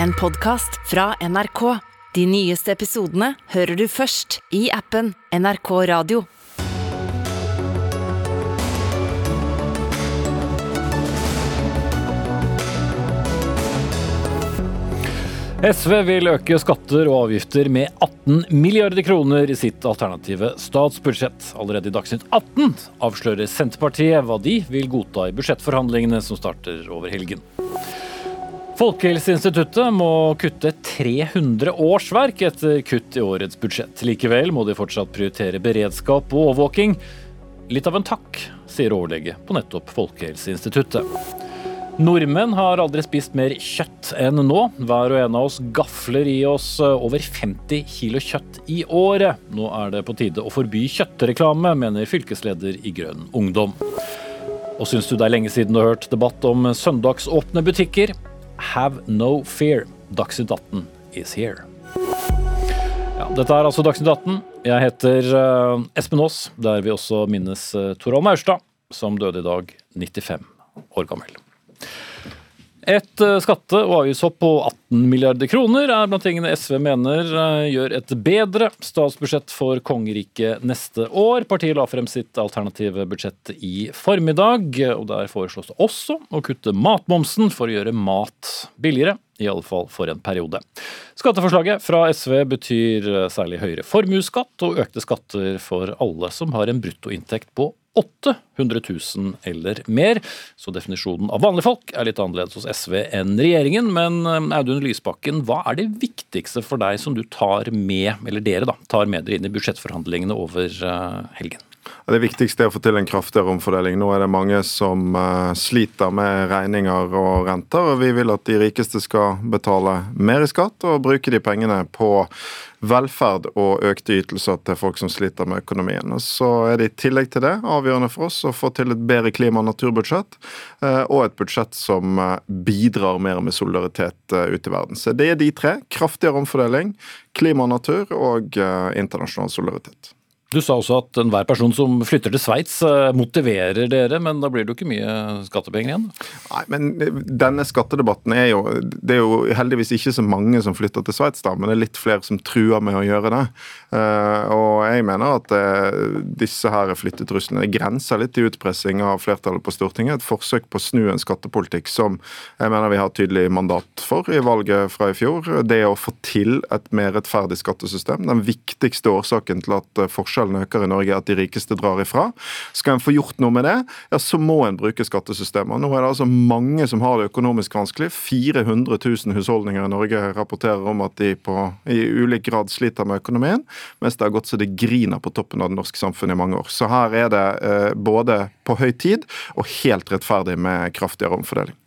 en podkast fra NRK. De nyeste episodene hører du først i appen NRK Radio. SV vil øke skatter og avgifter med 18 milliarder kroner i sitt alternative statsbudsjett. Allerede i Dagsnytt 18 avslører Senterpartiet hva de vil godta i budsjettforhandlingene som starter over helgen. Folkehelseinstituttet må kutte 300 årsverk etter kutt i årets budsjett. Likevel må de fortsatt prioritere beredskap og overvåking. Litt av en takk, sier overlege på nettopp Folkehelseinstituttet. Nordmenn har aldri spist mer kjøtt enn nå. Hver og en av oss gafler i oss over 50 kilo kjøtt i året. Nå er det på tide å forby kjøttreklame, mener fylkesleder i Grønn Ungdom. Og syns du det er lenge siden du har hørt debatt om søndagsåpne butikker? Have no fear. Dagsnytt 18 is here. Ja, dette er altså Dagsnytt 18. Jeg heter uh, Espen Aas, der vi også minnes uh, Torald Maurstad, som døde i dag, 95 år gammel. Et eh, skatte- og avgiftshopp på 18 milliarder kroner er blant tingene SV mener eh, gjør et bedre statsbudsjett for kongeriket neste år. Partiet la frem sitt alternative budsjett i formiddag, og der foreslås det også å kutte matmomsen for å gjøre mat billigere. I alle fall for en periode. Skatteforslaget fra SV betyr særlig høyere formuesskatt og økte skatter for alle som har en bruttoinntekt på 800 000 eller mer. Så definisjonen av vanlige folk er litt annerledes hos SV enn regjeringen. Men eh, Audun Lysbakken, hva er det viktigste for deg som du tar med, eller dere da, tar med dere inn i budsjettforhandlingene over eh, helgen? Det viktigste er å få til en kraftigere omfordeling. Nå er det mange som uh, sliter med regninger og renter, og vi vil at de rikeste skal betale mer i skatt og bruke de pengene på velferd og økte ytelser til folk som sliter med økonomien. Og så er det i tillegg til det avgjørende for oss å få til et bedre klima- og naturbudsjett, uh, og et budsjett som uh, bidrar mer med solidaritet ute i verden. Så det er de tre. Kraftigere omfordeling, klima og natur og internasjonal solidaritet. Du sa også at enhver person som flytter til Sveits eh, motiverer dere, men da blir det jo ikke mye skattepenger igjen? Nei, men denne skattedebatten er jo Det er jo heldigvis ikke så mange som flytter til Sveits, men det er litt flere som truer med å gjøre det. Eh, og jeg mener at eh, disse her flyttetruslene grenser litt til utpressing av flertallet på Stortinget. Et forsøk på å snu en skattepolitikk som jeg mener vi har tydelig mandat for i valget fra i fjor. Det å få til et mer rettferdig skattesystem. Den viktigste årsaken til at forskjellene forskjellene øker i Norge, at de rikeste drar ifra. Skal en få gjort noe med det, ja, så må en bruke skattesystemet. Nå er det altså mange som har det økonomisk vanskelig. 400 000 husholdninger i Norge rapporterer om at de på, i ulik grad sliter med økonomien, mens det har gått så det griner på toppen av det norske samfunnet i mange år. Så her er det eh, både på høy tid og helt rettferdig med kraftigere omfordeling.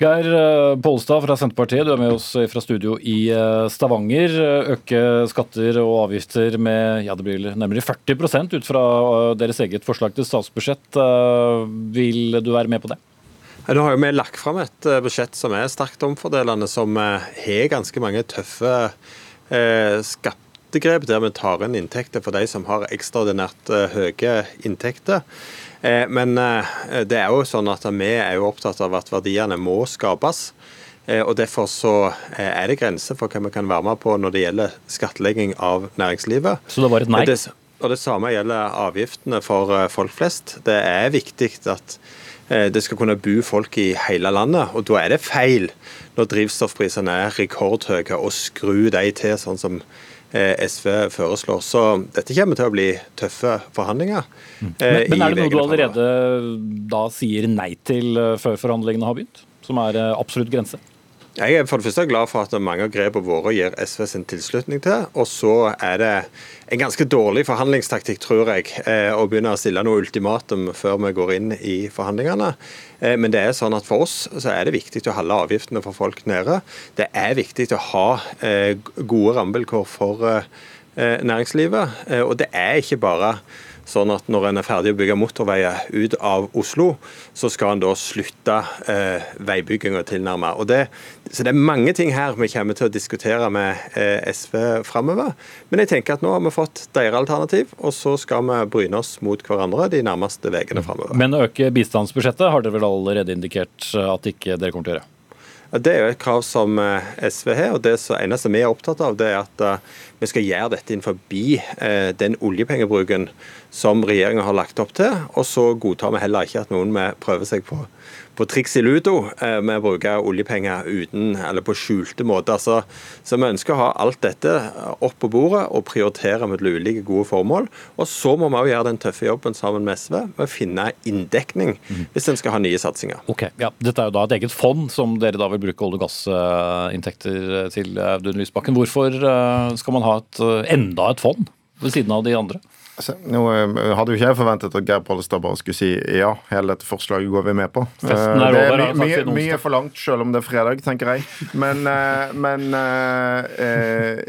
Geir Pålstad fra Senterpartiet, du er med oss fra studio i eh, Stavanger. Øke skatter og avgifter med ja, det blir nærmere 40% ut fra eh, deres eget forslag til statsbudsjett. Vil du være med på det? Nå har vi lagt fram et budsjett som er sterkt omfordelende, som har ganske mange tøffe skattegrep, der vi tar inn inntekter for de som har ekstraordinært høye inntekter. Eh, men eh, det er jo sånn at vi er jo opptatt av at verdiene må skapes. Eh, og Derfor så er det grenser for hva vi kan være med på når det gjelder skattlegging av næringslivet. Så det var et nei? Det, og Det samme gjelder avgiftene for folk flest. Det er viktig at det skal kunne bo folk i hele landet. Og da er det feil når drivstoffprisene er rekordhøye, å skru de til sånn som SV foreslår. Så dette kommer til å bli tøffe forhandlinger. Mm. Men, men, er det noe du allerede da sier nei til eh, før forhandlingene har begynt? Som er absolutt grense? Jeg er for det første glad for at mange av grepene våre gir SV sin tilslutning til. Og så er det en ganske dårlig forhandlingstaktikk, tror jeg, eh, å begynne å stille noe ultimatum før vi går inn i forhandlingene. Eh, men det er sånn at for oss så er det viktig å holde avgiftene for folk nede. Det er viktig å ha eh, gode rammevilkår for næringslivet. Og det er ikke bare Sånn at når en er ferdig å bygge motorveier ut av Oslo, så skal en da slutte eh, veibygginga tilnærmet. Og det, så det er mange ting her vi kommer til å diskutere med eh, SV framover. Men jeg tenker at nå har vi fått deres alternativ, og så skal vi bryne oss mot hverandre de nærmeste ukene framover. Men å øke bistandsbudsjettet har dere vel allerede indikert at ikke dere kommer til å gjøre? Det er jo et krav som SV har, og det eneste vi er opptatt av, det er at vi skal gjøre dette innenfor den oljepengebruken som regjeringa har lagt opp til. Og så godtar vi heller ikke at noen prøver seg på på triks i ludo eh, med å bruke oljepenger uten, eller på skjulte måter. Så, så, vi ønsker å ha alt dette opp på bordet og prioritere med ulike gode formål. Og så må vi òg gjøre den tøffe jobben sammen med SV med å finne inndekning mm. hvis en skal ha nye satsinger. Ok, ja. Dette er jo da et eget fond som dere da vil bruke olje- og gassinntekter til, Audun Lysbakken. Hvorfor eh, skal man ha et, enda et fond ved siden av de andre? Altså, nå eh, hadde jo ikke jeg forventet at Geir Pollestad bare skulle si ja, hele dette forslaget går vi med på. Eh, det er my mye, mye for langt, selv om det er fredag, tenker jeg. Men, eh, men eh,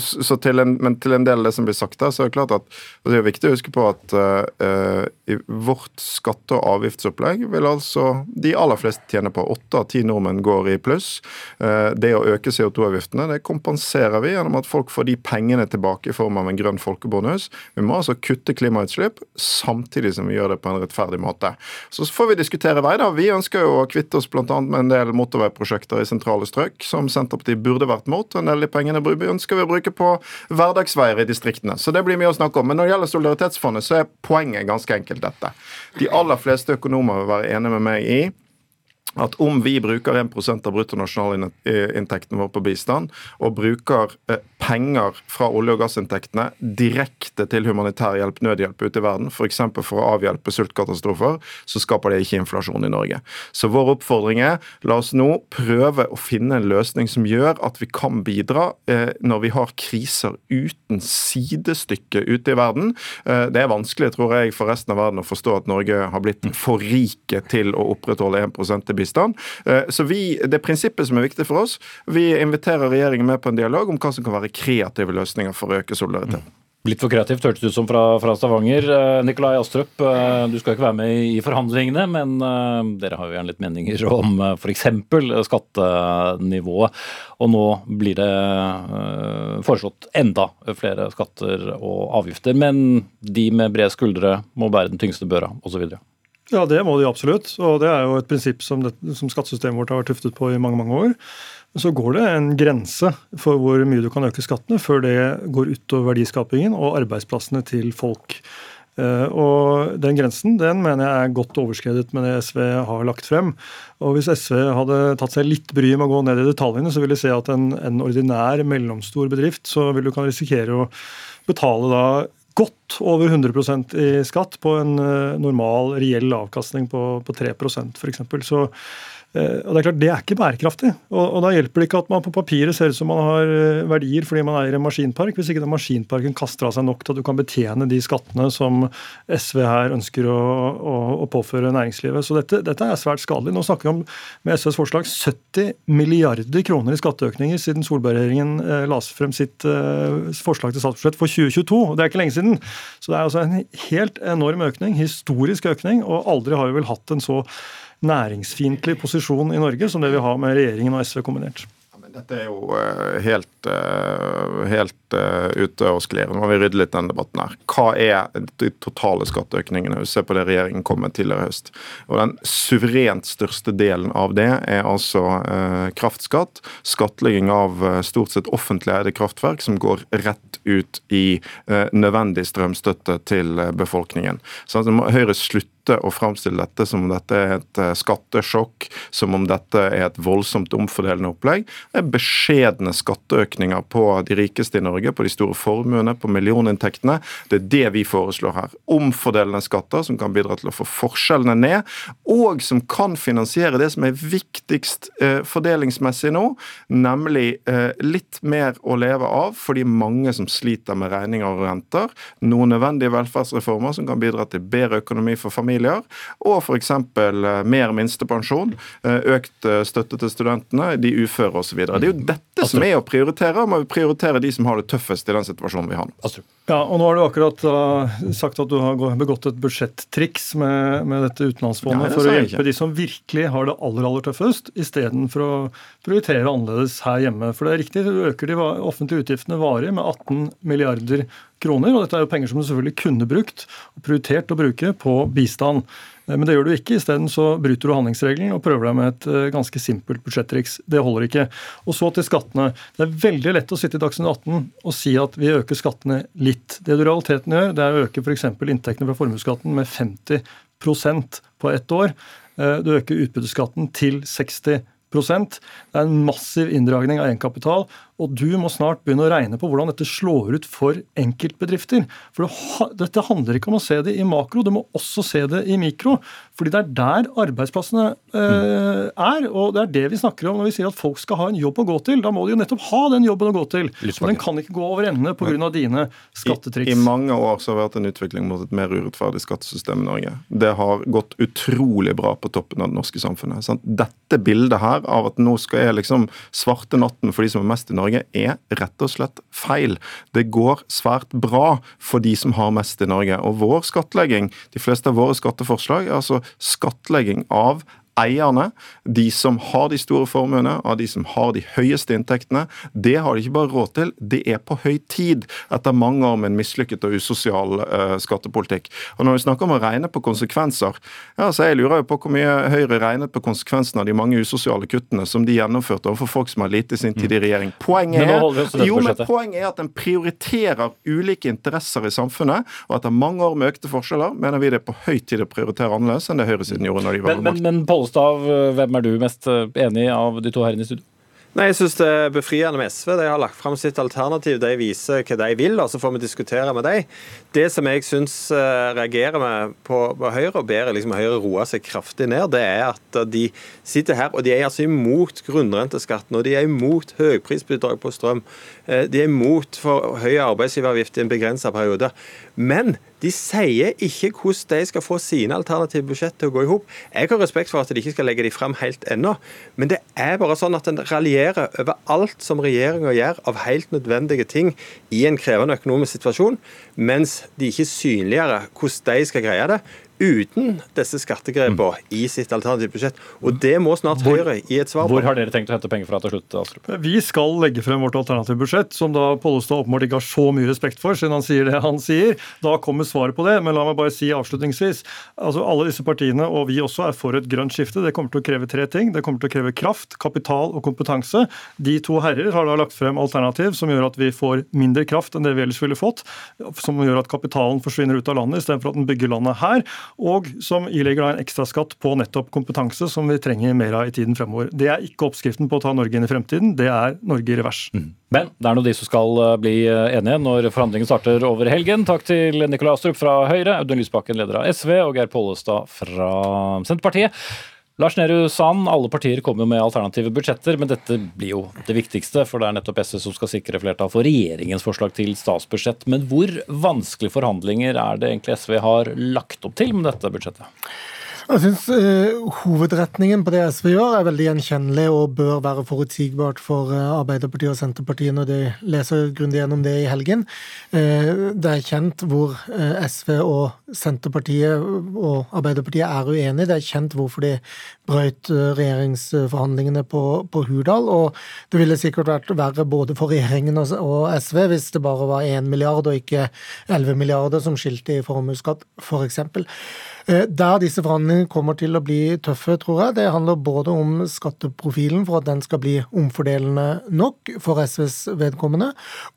så til en, men til en del av det som blir sagt der, så er det klart at det er viktig å huske på at uh, i vårt skatte- og avgiftsopplegg vil altså de aller fleste tjene på. Åtte av ti nordmenn går i pluss. Uh, det å øke CO2-avgiftene det kompenserer vi gjennom at folk får de pengene tilbake i form av en grønn folkebonus. Vi må altså kutte klimautslipp samtidig som vi gjør det på en rettferdig måte. Så får vi diskutere vei, da. Vi ønsker jo å kvitte oss bl.a. med en del motorveiprosjekter i sentrale strøk som Senterpartiet burde vært mot. En del av de pengene ønsker vi å bruke bruke på hverdagsveier i distriktene. Så det blir mye å snakke om. Men når det gjelder Solidaritetsfondet, så er poenget ganske enkelt dette. De aller fleste økonomer vil være enige med meg i at om vi bruker 1% av bruttonasjonalinntekten vår på bistand, og bruker eh, penger fra olje- og gassinntektene direkte til humanitær hjelp, nødhjelp ute i verden, f.eks. For, for å avhjelpe sultkatastrofer, så skaper det ikke inflasjon i Norge. Så vår oppfordring er la oss nå prøve å finne en løsning som gjør at vi kan bidra eh, når vi har kriser uten sidestykke ute i verden. Eh, det er vanskelig, tror jeg, for resten av verden å forstå at Norge har blitt for rike til å opprettholde 1 til bistand. Eh, så vi, Det prinsippet som er viktig for oss, vi inviterer regjeringen med på en dialog om hva som kan være kreative løsninger for å øke solidariteten. Litt for kreativt hørtes det ut som fra, fra, Stavanger. Eh, Nikolai Astrup, eh, du skal ikke være med i forhandlingene, men dere har jo gjerne litt meninger om f.eks. skattenivået. Og nå blir det foreslått enda flere skatter og avgifter. Men de med brede skuldre må bære den tyngste børa, osv. Ja, det må de absolutt. Og det er jo et prinsipp som, det, som skattesystemet vårt har vært tuftet på i mange mange år. Så går det en grense for hvor mye du kan øke skattene før det går utover verdiskapingen og arbeidsplassene til folk. Eh, og Den grensen den mener jeg er godt overskredet med det SV har lagt frem. Og Hvis SV hadde tatt seg litt bryet med å gå ned i detaljene, så ville de se at en, en ordinær mellomstor bedrift så vil du kan risikere å betale da godt over 100% i skatt på en eh, normal reell avkastning på, på 3 f.eks. Så og Det er klart, det er ikke bærekraftig. Og, og, Da hjelper det ikke at man på papiret ser ut som man har eh, verdier fordi man eier en maskinpark, hvis ikke den maskinparken kaster av seg nok til at du kan betjene de skattene som SV her ønsker å, å, å påføre næringslivet. Så dette, dette, er svært skadelig. Nå snakker vi om med SVs forslag 70 milliarder kroner i skatteøkninger siden Solberg-regjeringen eh, la frem sitt eh, forslag til statsbudsjett for 2022. og Det er ikke lenge siden. Så det er altså en helt enorm økning, historisk økning, og aldri har vi vel hatt en så næringsfiendtlig posisjon i Norge som det vi har med regjeringen og SV kombinert. Dette er jo uh, helt, uh, helt uh, ute og sklir. Nå må vi rydde litt den debatten her. Hva er de totale skatteøkningene? Se på det regjeringen kom med tidligere i høst. Og Den suverent største delen av det er altså kraftskatt. Skattlegging av stort sett offentlig eide kraftverk som går rett ut i nødvendig strømstøtte til befolkningen. Så Høyre slutter slutte å framstille dette som om dette er et eh, skattesjokk, som om dette er et voldsomt omfordelende opplegg. Det er beskjedne skatteøkninger på de rikeste i Norge, på de store formuene, på millioninntektene. Det er det vi foreslår her. Omfordelende skatter som kan bidra til å få forskjellene ned, og som kan finansiere det som er viktigst eh, fordelingsmessig nå, nemlig eh, litt mer å leve av for de mange som sliter med regninger og renter. Noen nødvendige velferdsreformer som kan bidra til bedre økonomi for familier familier, og f.eks. Eh, mer minstepensjon, eh, økt eh, støtte til studentene, de uføre osv. Det er jo dette som er å prioritere, Man vi prioritere de som har det tøffest i den situasjonen vi har nå. Ja, og Nå har du akkurat uh, sagt at du har begått et budsjettriks med, med dette utenlandsfondet ja, for å hjelpe de som virkelig har det aller aller tøffest, istedenfor å prioritere annerledes her hjemme. For det er riktig, du øker de offentlige utgiftene varig med 18 milliarder kroner. Og dette er jo penger som du selvfølgelig kunne brukt og prioritert å bruke på bistand. Men det gjør du ikke. Isteden bryter du handlingsregelen og prøver deg med et ganske simpelt budsjettriks. Det holder ikke. Og så til skattene. Det er veldig lett å sitte i Dagsnytt 18 og si at vi øker skattene litt. Det du i realiteten gjør, det er å øke f.eks. inntektene fra formuesskatten med 50% på ett år. Du øker utbytteskatten til 60 det er en massiv inndragning av egenkapital. Og du må snart begynne å regne på hvordan dette slår ut for enkeltbedrifter. For dette handler ikke om å se det i makro, du må også se det i mikro. Fordi det er der arbeidsplassene eh, er, og det er det vi snakker om når vi sier at folk skal ha en jobb å gå til. Da må de jo nettopp ha den jobben å gå til. Og den kan ikke gå over ende pga. dine skattetriks. I, I, mange år så har det vært en utvikling mot et mer urettferdig skattesystem i Norge. Det har gått utrolig bra på toppen av det norske samfunnet. Sant? Dette bildet her av at nå skal jeg liksom svarte natten for de som er mest i Norge, er rett og slett feil. Det går svært bra for de som har mest i Norge. Og vår skattlegging, de fleste av våre skatteforslag, er altså skattlegging av eierne, de som har de store formuene, av de som har de høyeste inntektene. Det har de ikke bare råd til, det er på høy tid etter mange år med en mislykket og usosial uh, skattepolitikk. Og Når vi snakker om å regne på konsekvenser, ja, så jeg lurer jo på hvor mye Høyre regnet på konsekvensene av de mange usosiale kuttene som de gjennomførte overfor folk som har lite sin tid i regjering. Poenget er, jo, men poenget er at en prioriterer ulike interesser i samfunnet, og etter mange år med økte forskjeller mener vi det er på høy tid å prioritere annerledes enn det høyresiden gjorde når de var ved makten. Pollestad, hvem er du mest eh, enig av de to herrene i studio? Nei, Jeg synes det er befriende med SV. De har lagt fram sitt alternativ. De viser hva de vil, og så får vi diskutere med dem. Det som jeg syns uh, reagerer med på, på, Høyre, og ber liksom Høyre roe seg kraftig ned, det er at de sitter her og de er altså imot grunnrenteskatten, og de er imot høyprisbidrag på strøm. De er imot for høy arbeidsgiveravgift i en begrensa periode. Men de sier ikke hvordan de skal få sine alternative budsjett til å gå i hop. Jeg har respekt for at de ikke skal legge de fram helt ennå, men det er bare sånn at en raljerer over alt som regjeringa gjør av helt nødvendige ting i en krevende økonomisk situasjon, mens de ikke synliggjør hvordan de skal greie det uten disse skattegrepene mm. i sitt alternative budsjett. Og det må snart Høyre gi et svar på. Hvor har dere tenkt å hente penger fra til slutt? Astrup? Vi skal legge frem vårt alternative budsjett, som da Pollestad åpenbart ikke har så mye respekt for, siden han sier det han sier. Da kommer svaret på det. Men la meg bare si avslutningsvis. altså Alle disse partiene, og vi også, er for et grønt skifte. Det kommer til å kreve tre ting. Det kommer til å kreve kraft, kapital og kompetanse. De to herrer har da lagt frem alternativ som gjør at vi får mindre kraft enn det vi ellers ville fått. Som gjør at kapitalen forsvinner ut av landet istedenfor at den bygger landet her og som ilegger da en ekstraskatt på nettopp kompetanse, som vi trenger mer av i tiden fremover. Det er ikke oppskriften på å ta Norge inn i fremtiden, det er Norge i revers. Mm. Men det er nå de som skal eh, bli eh, enige når forhandlingene starter over helgen. Takk til Nikolai Astrup fra Høyre, Audun Lysbakken, leder av SV, og Geir Pollestad fra Senterpartiet. Lars Nehru Sand, alle partier kommer jo med alternative budsjetter, men dette blir jo det viktigste, for det er nettopp SV som skal sikre flertall for regjeringens forslag til statsbudsjett. Men hvor vanskelige forhandlinger er det egentlig SV har lagt opp til med dette budsjettet? Jeg syns uh, hovedretningen på det SV gjør, er veldig gjenkjennelig og bør være forutsigbart for uh, Arbeiderpartiet og Senterpartiet når de leser grundig gjennom det i helgen. Uh, det er kjent hvor SV og Senterpartiet og Arbeiderpartiet er uenige. Det er kjent hvorfor de brøyt regjeringsforhandlingene på, på Hurdal. Og det ville sikkert vært verre både for regjeringen og, og SV hvis det bare var 1 milliard og ikke 11 milliarder som skilte i formuesskatt, f.eks. For Eh, der disse forhandlingene kommer til å bli tøffe, tror jeg, det handler både om skatteprofilen for at den skal bli omfordelende nok for SVs vedkommende,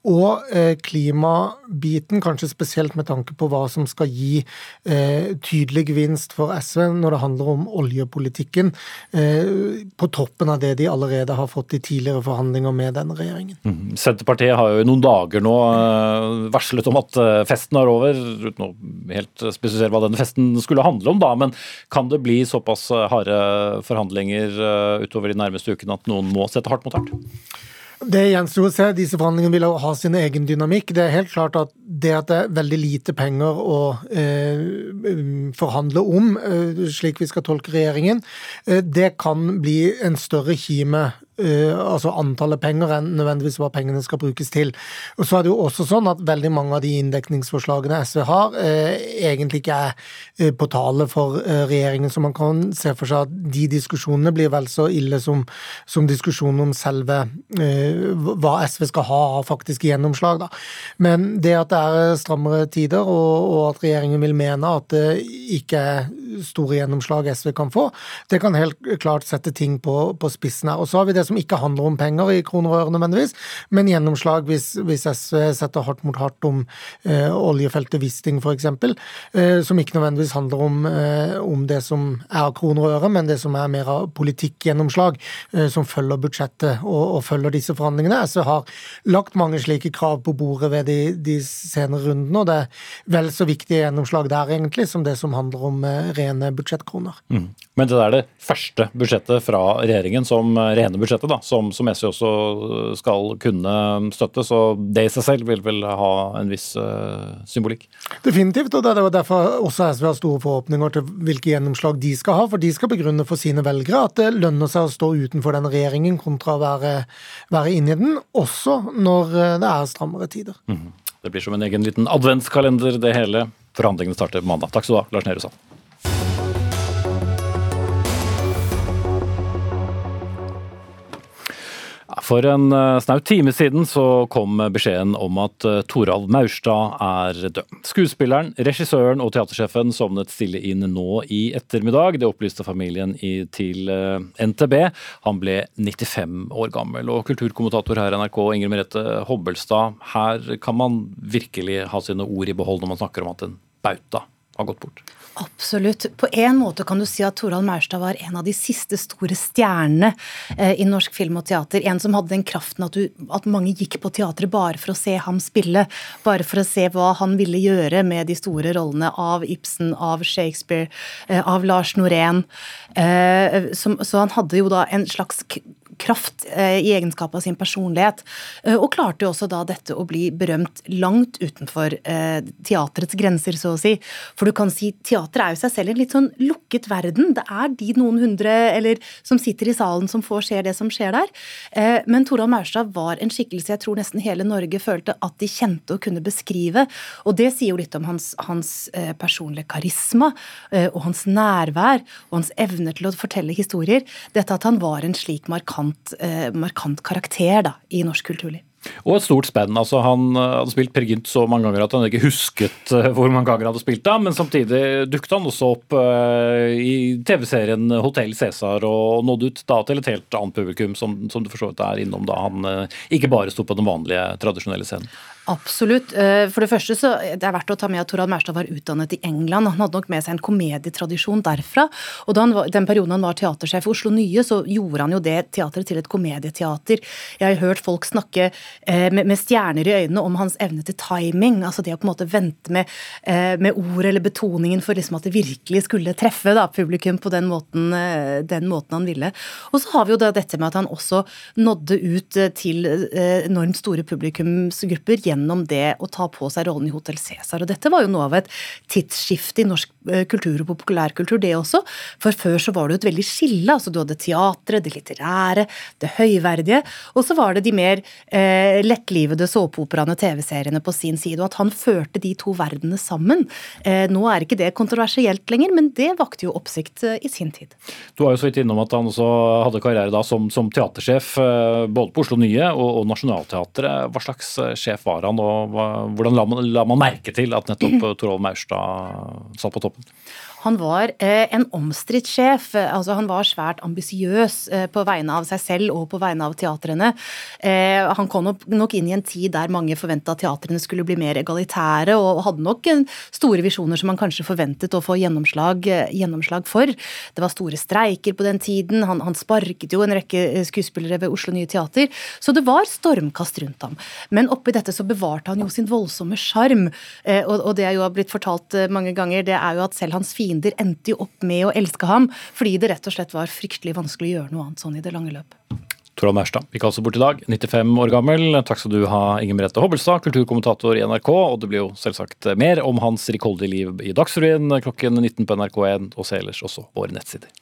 og eh, klimabiten, kanskje spesielt med tanke på hva som skal gi eh, tydelig gevinst for SV når det handler om oljepolitikken, på toppen av det de allerede har fått i tidligere forhandlinger med denne regjeringen. Mm. Senterpartiet har jo i noen dager nå varslet om at festen er over, uten å helt spesifisere hva denne festen skulle handle om, da. Men kan det bli såpass eh, harde forhandlinger eh, utover de nærmeste ukene at noen må sette hardt mot hardt? Det gjenstår å se. Disse forhandlingene vil ha sin egen dynamikk. Det er helt klart at det at det er veldig lite penger å eh, forhandle om, eh, slik vi skal tolke regjeringen, eh, det kan bli en større kime altså antallet penger enn nødvendigvis hva pengene skal brukes til. Og så er det jo også sånn at veldig mange av de inndekningsforslagene SV har, egentlig ikke er på tale for regjeringen, så man kan se for seg at de diskusjonene blir vel så ille som, som diskusjonen om selve hva SV skal ha av faktiske gjennomslag. Da. Men det at det er strammere tider, og, og at regjeringen vil mene at det ikke er store gjennomslag SV kan få, det kan helt klart sette ting på, på spissen her. Og så har vi det som ikke handler om penger i kroner og øre nødvendigvis, men gjennomslag hvis, hvis, SV setter hardt mot hardt om eh, oljefeltet Wisting f.eks., eh, som ikke nødvendigvis handler om, eh, om, det som er kroner og øre, men det som er mer av politikkgjennomslag, eh, som følger budsjettet og, og, følger disse forhandlingene. SV har lagt mange slike krav på bordet ved de, de senere rundene, og det er vel så viktige gjennomslag der egentlig som det som handler om eh, rene budsjettkroner. Mm. Men det er det første budsjettet fra regjeringen som rene rene budsjettet, da, som, som, SV også skal kunne støtte. Så det i seg selv vil vel ha en viss uh, symbolikk? Definitivt, og det er derfor også SV har store forhåpninger til hvilke gjennomslag de skal ha. For de skal begrunne for sine velgere at det lønner seg å stå utenfor den regjeringen kontra å være, være inni den, også når det er strammere tider. Mm. Det blir som en egen liten adventskalender, det hele. Forhandlingene starter på mandag. Takk skal du ha, Lars Nehru Sand. For en snau snaut time siden så kom beskjeden om at Toralv Torald Maurstad er død. Skuespilleren, regissøren og teatersjefen sovnet stille inn nå i ettermiddag. Det opplyste familien til eh, NTB. Han ble 95 år gammel. Og kulturkommentator her i NRK, Ingrid Merete Hobbelstad, her kan man virkelig ha sine ord i behold når man snakker om at en bauta har gått bort. Absolutt. På en måte kan du si at Torald Maurstad var en av de siste store stjernene eh, i norsk film og teater. En som hadde den kraften at, du, at, mange gikk på teatret bare for å se ham spille. Bare for å se hva han ville gjøre med de store rollene av Ibsen, av Shakespeare, eh, av Lars Norén. Eh, så han hadde jo da en slags kraft eh, i egenskap av sin personlighet. Eh, og klarte jo også da dette å bli berømt langt utenfor eh, teaterets grenser, så å si. For du kan si teater er jo seg selv en litt sånn lukket verden. Det er de noen hundre eller som sitter i salen som får se det som skjer der. Men Torald Maurstad var en skikkelse jeg tror nesten hele Norge følte at de kjente og kunne beskrive. Og det sier jo litt om hans, hans personlige karisma og hans nærvær og hans evne til å fortelle historier. Dette at han var en slik markant markant, eh, markant karakter da, i norsk kulturliv. Og et stort spenn. altså Han eh, hadde spilt Per Gynt så mange ganger at han ikke husket eh, hvor mange ganger han hadde spilt da, men samtidig dukket han også opp i TV-serien Hotell Cæsar og nådde ut da til et helt annet publikum, som, som du for så vidt er innom da han ikke bare sto på den vanlige, tradisjonelle scenen. Absolutt. Eh, for det første så det er verdt å ta med at Torald Mærstad var utdannet i England. Han hadde nok med seg en komedietradisjon derfra. Og da var, den perioden han var teatersjef i Oslo Nye, så gjorde han jo det teateret til et komedieteater. Jeg har hørt folk snakke eh, med, med, stjerner i øynene om hans evne til timing. Altså det å på en måte vente med, eh, med ord eller betoningen for liksom at det virkelig skulle treffe da, publikum på den måten, eh, den måten, han ville. Og så har vi jo da dette med at han også nådde ut eh, til eh, enormt store publikumsgrupper gjennom det å ta på seg rollen i Hotell Cæsar. Og dette var jo noe av et tidsskifte i norsk eh, kultur og populærkultur, det også. For før så var det jo et veldig skille. altså Du hadde teatret, det litterære, det høyverdige. Og så var det de mer eh, lettlivede såpeoperaene, TV-seriene på sin side. Og at han førte de to verdenene sammen. Eh, nå er ikke det kontroversielt lenger, men det vakte jo oppsikt eh, i sin tid. Du har jo så vidt innom at han også hadde karriere da som, som teatersjef eh, både på Oslo Nye og, og Nationaltheatret. Hva slags sjef var han? Han, og hvordan la man, la man merke til at nettopp Torolv Maurstad satt på toppen? Han var eh, en omstridt sjef. altså Han var svært ambisiøs eh, på vegne av seg selv og på vegne av teatrene. Eh, han kom nok inn i en tid der mange forventa at teatrene skulle bli mer egalitære, og hadde nok store visjoner som han kanskje forventet å få gjennomslag, gjennomslag for. Det var store streiker på den tiden, han, han sparket jo en rekke skuespillere ved Oslo Nye Teater, så det var stormkast rundt ham. Men oppi dette så bevarte han jo sin voldsomme sjarm, og, og det er jo blitt fortalt mange ganger, det er jo at selv hans fiender fiender endte jo opp med å elske ham, fordi det rett og slett var fryktelig vanskelig å gjøre noe annet sånn i det lange løp. Torald vi gikk altså bort i dag, 95 år gammel. Takk skal du ha, Inger Merete Hobbelstad, kulturkommentator i NRK. Og det blir jo selvsagt mer om hans rikholdige liv i Dagsrevyen klokken 19 på NRK1, og se ellers også våre nettsider.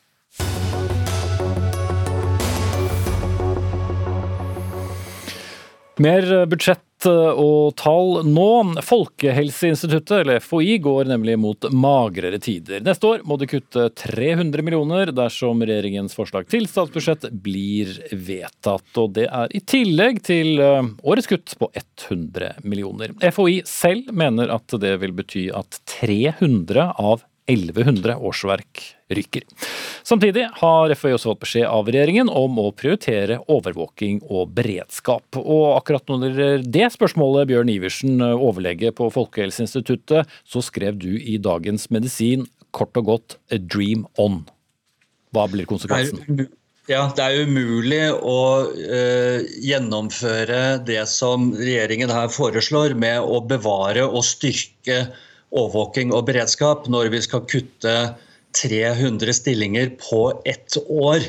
Mer budsjett og tall nå. Folkehelseinstituttet, eller FHI, går nemlig mot magrere tider. Neste år må de kutte 300 millioner dersom regjeringens forslag til statsbudsjett blir vedtatt. Og det er i tillegg til eh, årets kutt på 100 millioner. FHI selv mener at det vil bety at 300 av 1100 årsverk ryker. Samtidig har FHI også fått beskjed av regjeringen om å prioritere overvåking og beredskap. Og akkurat når det spørsmålet, Bjørn Iversen, overlege på Folkehelseinstituttet, så skrev du i Dagens Medisin kort og godt 'a dream on'. Hva blir konsekvensen? Ja, Det er umulig å uh, gjennomføre det som regjeringen her foreslår, med å bevare og styrke overvåking og beredskap når vi skal kutte 300 stillinger på ett år.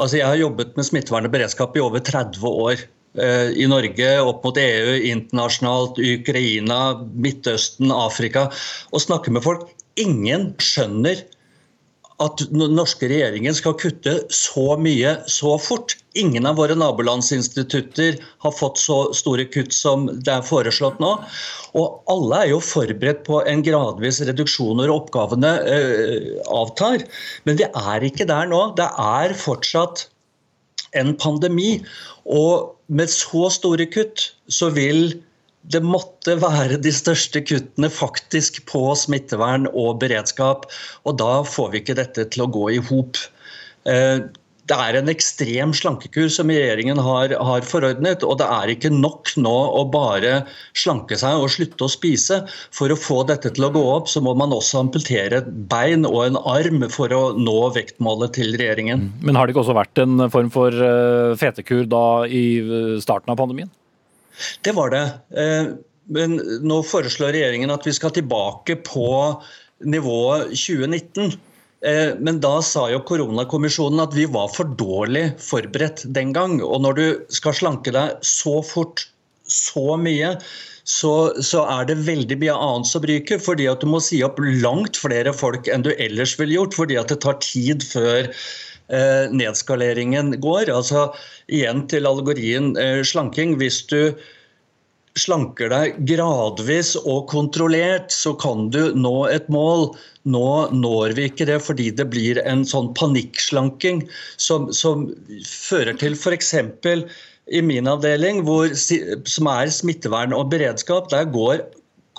Altså, jeg har jobbet med smittevern og beredskap i over 30 år. Eh, I Norge, opp mot EU, internasjonalt, Ukraina, Midtøsten, Afrika. Og snakker med folk. Ingen skjønner at den norske regjeringen skal kutte så mye så fort. Ingen av våre nabolandsinstitutter har fått så store kutt som det er foreslått nå. Og alle er jo forberedt på en gradvis reduksjon når oppgavene eh, avtar. Men vi er ikke der nå. Det er fortsatt en pandemi. Og med så store kutt så vil det måtte være de største kuttene faktisk på smittevern og beredskap. Og da får vi ikke dette til å gå i hop. Eh, det er en ekstrem slankekur som regjeringen har, har, forordnet. Og det er ikke nok nå å bare slanke seg og slutte å spise. For å få dette til å gå opp, så må man også amputere et bein og en arm for å nå vektmålet til regjeringen. Men har det ikke også vært en form for eh, fetekur da i starten av pandemien? Det var det. Eh, men nå foreslår regjeringen at vi skal tilbake på nivået 2019. Eh, men da sa jo koronakommisjonen at vi var for dårlig forberedt den gang. Og når du skal slanke deg så fort, så mye, så, så, er det veldig mye annet som ryker. Fordi at du må si opp langt flere folk enn du ellers ville gjort. Fordi at det tar tid før nedskaleringen går. Altså igjen til allegorien eh, slanking. Hvis du slanker deg gradvis og kontrollert, så kan du nå et mål. Nå når vi ikke det fordi det blir en sånn panikkslanking som, som fører til f.eks. i min avdeling, hvor, som er smittevern og beredskap, der går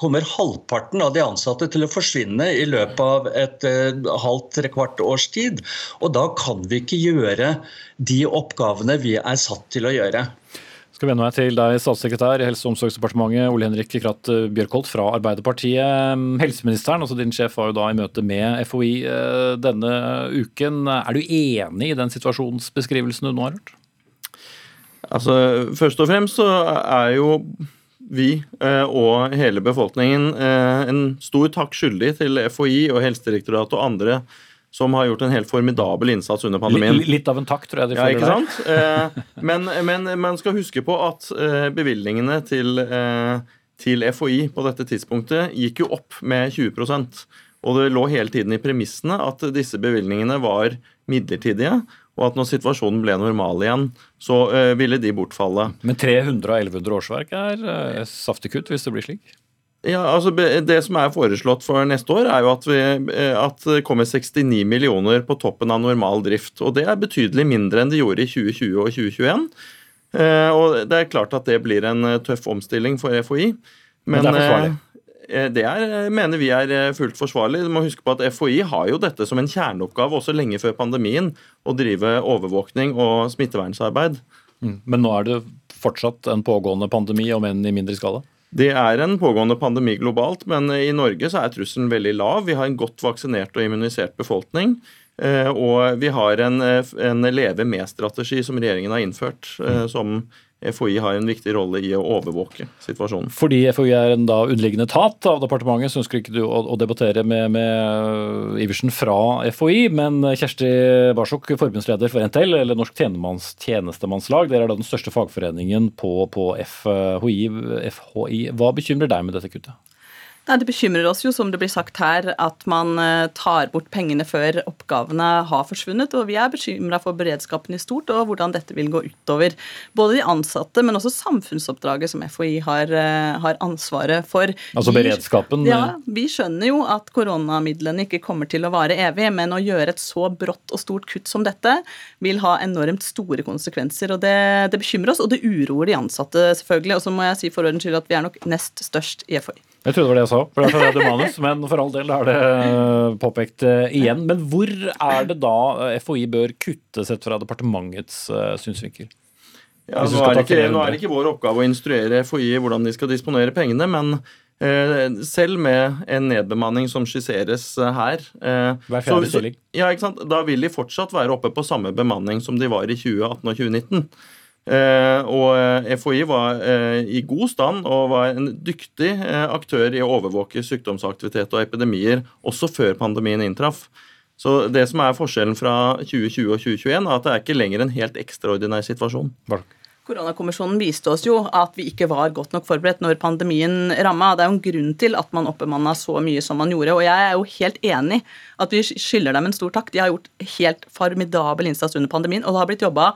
kommer halvparten av de ansatte til å forsvinne i løpet av et uh, halvt trekvart års tid. Og da kan vi ikke gjøre de oppgavene vi er satt til å gjøre skal vende meg til deg, statssekretær i Helse- og omsorgsdepartementet, Ole Henrik Kratt Bjørkholt fra Arbeiderpartiet. Helseministeren, altså din sjef, var jo da i møte med FHI eh, denne uken. Er du enig i den situasjonsbeskrivelsen du nå har hørt? Altså, Først og fremst så er jo vi eh, og hele befolkningen eh, en stor takk skyldig til FHI og Helsedirektoratet og andre som har gjort en helt formidabel innsats under pandemien. Litt av en takk, tror jeg de føler ja, ikke sant? Eh, men, men, man skal huske på at bevilgningene til, til FHI på dette tidspunktet gikk jo opp med 20% Og det lå hele tiden i premissene at disse bevilgningene var midlertidige. Og at når situasjonen ble normal igjen, så ville de bortfalle. Men 300 av 1100 årsverk er saftig kutt, hvis det blir slik? Ja, altså Det som er foreslått for neste år, er jo at, vi, eh, at, det kommer 69 millioner på toppen av normal drift. og Det er betydelig mindre enn det gjorde i 2020 og 2021. Eh, og Det er klart at det blir en tøff omstilling for FHI. Men, men det er forsvarlig? Det er, mener vi er fullt forsvarlig. Du må huske på at FHI har jo dette som en kjerneoppgave også lenge før pandemien, å drive overvåkning og smittevernsarbeid. Mm. Men nå er det fortsatt en pågående pandemi, om enn i mindre skala? Det er en pågående pandemi globalt, men i Norge så er trusselen veldig lav. Vi har en godt vaksinert og immunisert befolkning. Eh, og vi har en, en leve med-strategi som regjeringen har innført, eh, som FHI har en viktig rolle i å overvåke situasjonen. Fordi FHI er en da underliggende etat av departementet, så ønsker ikke du å, å debattere med, med, Iversen fra FHI. Men Kjersti Barsok, forbundsleder for NTL, eller Norsk tjenestemannslag, dere er da den største fagforeningen på, på FHI, FHI. Hva bekymrer deg med dette kuttet? Nei, Det bekymrer oss jo, som det blir sagt her, at man eh, tar bort pengene før oppgavene har forsvunnet. Og vi er bekymra for beredskapen i stort og hvordan dette vil gå utover både de ansatte, men også samfunnsoppdraget som FHI har, eh, har ansvaret for. Altså beredskapen? Vi, ja, vi skjønner jo at koronamidlene ikke kommer til å vare evig, men å gjøre et så brått og stort kutt som dette vil ha enormt store konsekvenser. og Det, det bekymrer oss, og det uroer de ansatte, selvfølgelig. Og så må jeg si for ordens skyld at vi er nok nest størst i FHI. Jeg trodde det var det jeg sa, for det er manus, men for all del er det eh, påpekt eh, igjen. Men hvor er det da eh, FHI bør kutte, sett fra departementets synsvinkel? Ja, nå, er ikke, nå, er det ikke, vår oppgave å instruere FHI hvordan de skal disponere pengene, men eh, selv med en nedbemanning som skisseres her eh, Hver fjerde stilling. Ja, Da vil de fortsatt være oppe på samme bemanning som de var i 2018 og 2019. Eh, og eh, FHI var eh, i god stand og var en dyktig aktør i å overvåke sykdomsaktivitet og epidemier også før pandemien inntraff. Så Det som er forskjellen fra 2020 og 2021, er at det er ikke lenger en helt ekstraordinær situasjon. Bark. Koronakommisjonen viste oss jo at vi ikke var godt nok forberedt når pandemien ramma. Det er jo en grunn til at man oppbemanna så mye som man gjorde. Og jeg er jo helt enig at vi skylder dem en stor takk. De har gjort helt formidabel innsats under pandemien, og det har blitt jobba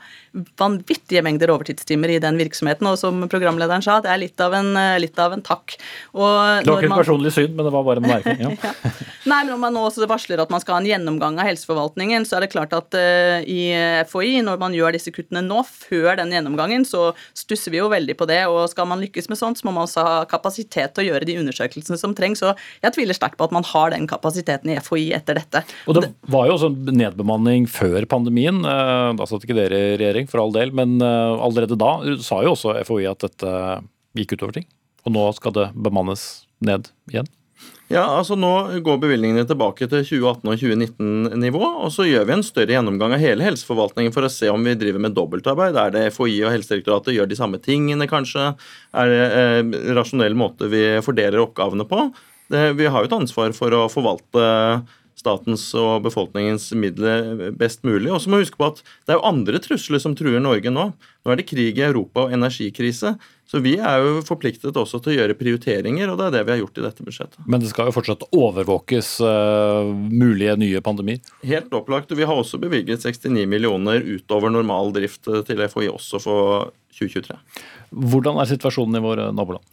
vanvittige mengder overtidstimer i den virksomheten. Og som programlederen sa, det er litt av en, litt av en takk. Og det var ikke et personlig syn, men det var bare en merking. Ja. ja. Nei, men om man nå også varsler at man skal ha en gjennomgang av helseforvaltningen, så er det klart at uh, i FHI, når man gjør disse kuttene nå, før den gjennomgangen, gangen, så stusser vi jo veldig på det. Og skal man lykkes med sånt, så må man også ha kapasitet til å gjøre de undersøkelsene som trengs. Og jeg tviler sterkt på at man har den kapasiteten i FHI etter dette. Og det var jo også nedbemanning før pandemien. Eh, da satt ikke dere i regjering, for all del. Men eh, allerede da sa jo også FHI at dette gikk utover ting. Og nå skal det bemannes ned igjen. Ja, altså Nå går bevilgningene tilbake til 2018- og 2019-nivå. og Så gjør vi en større gjennomgang av hele helseforvaltningen for å se om vi driver med dobbeltarbeid. Er det FHI og Helsedirektoratet gjør de samme tingene, kanskje? Er det eh, rasjonell måte vi fordeler oppgavene på? Det, vi har jo et ansvar for å forvalte statens og befolkningens midler best mulig. Og så må vi huske på at det er jo andre trusler som truer Norge nå. Nå er det krig i Europa og energikrise. Så vi er jo forpliktet også til å gjøre prioriteringer, og det er det vi har gjort i dette budsjettet. Men det skal jo fortsatt overvåkes uh, mulige nye pandemier? Helt opplagt. og Vi har også bevilget 69 millioner utover normal drift til FHI også for 2023. Hvordan er situasjonen i våre naboland?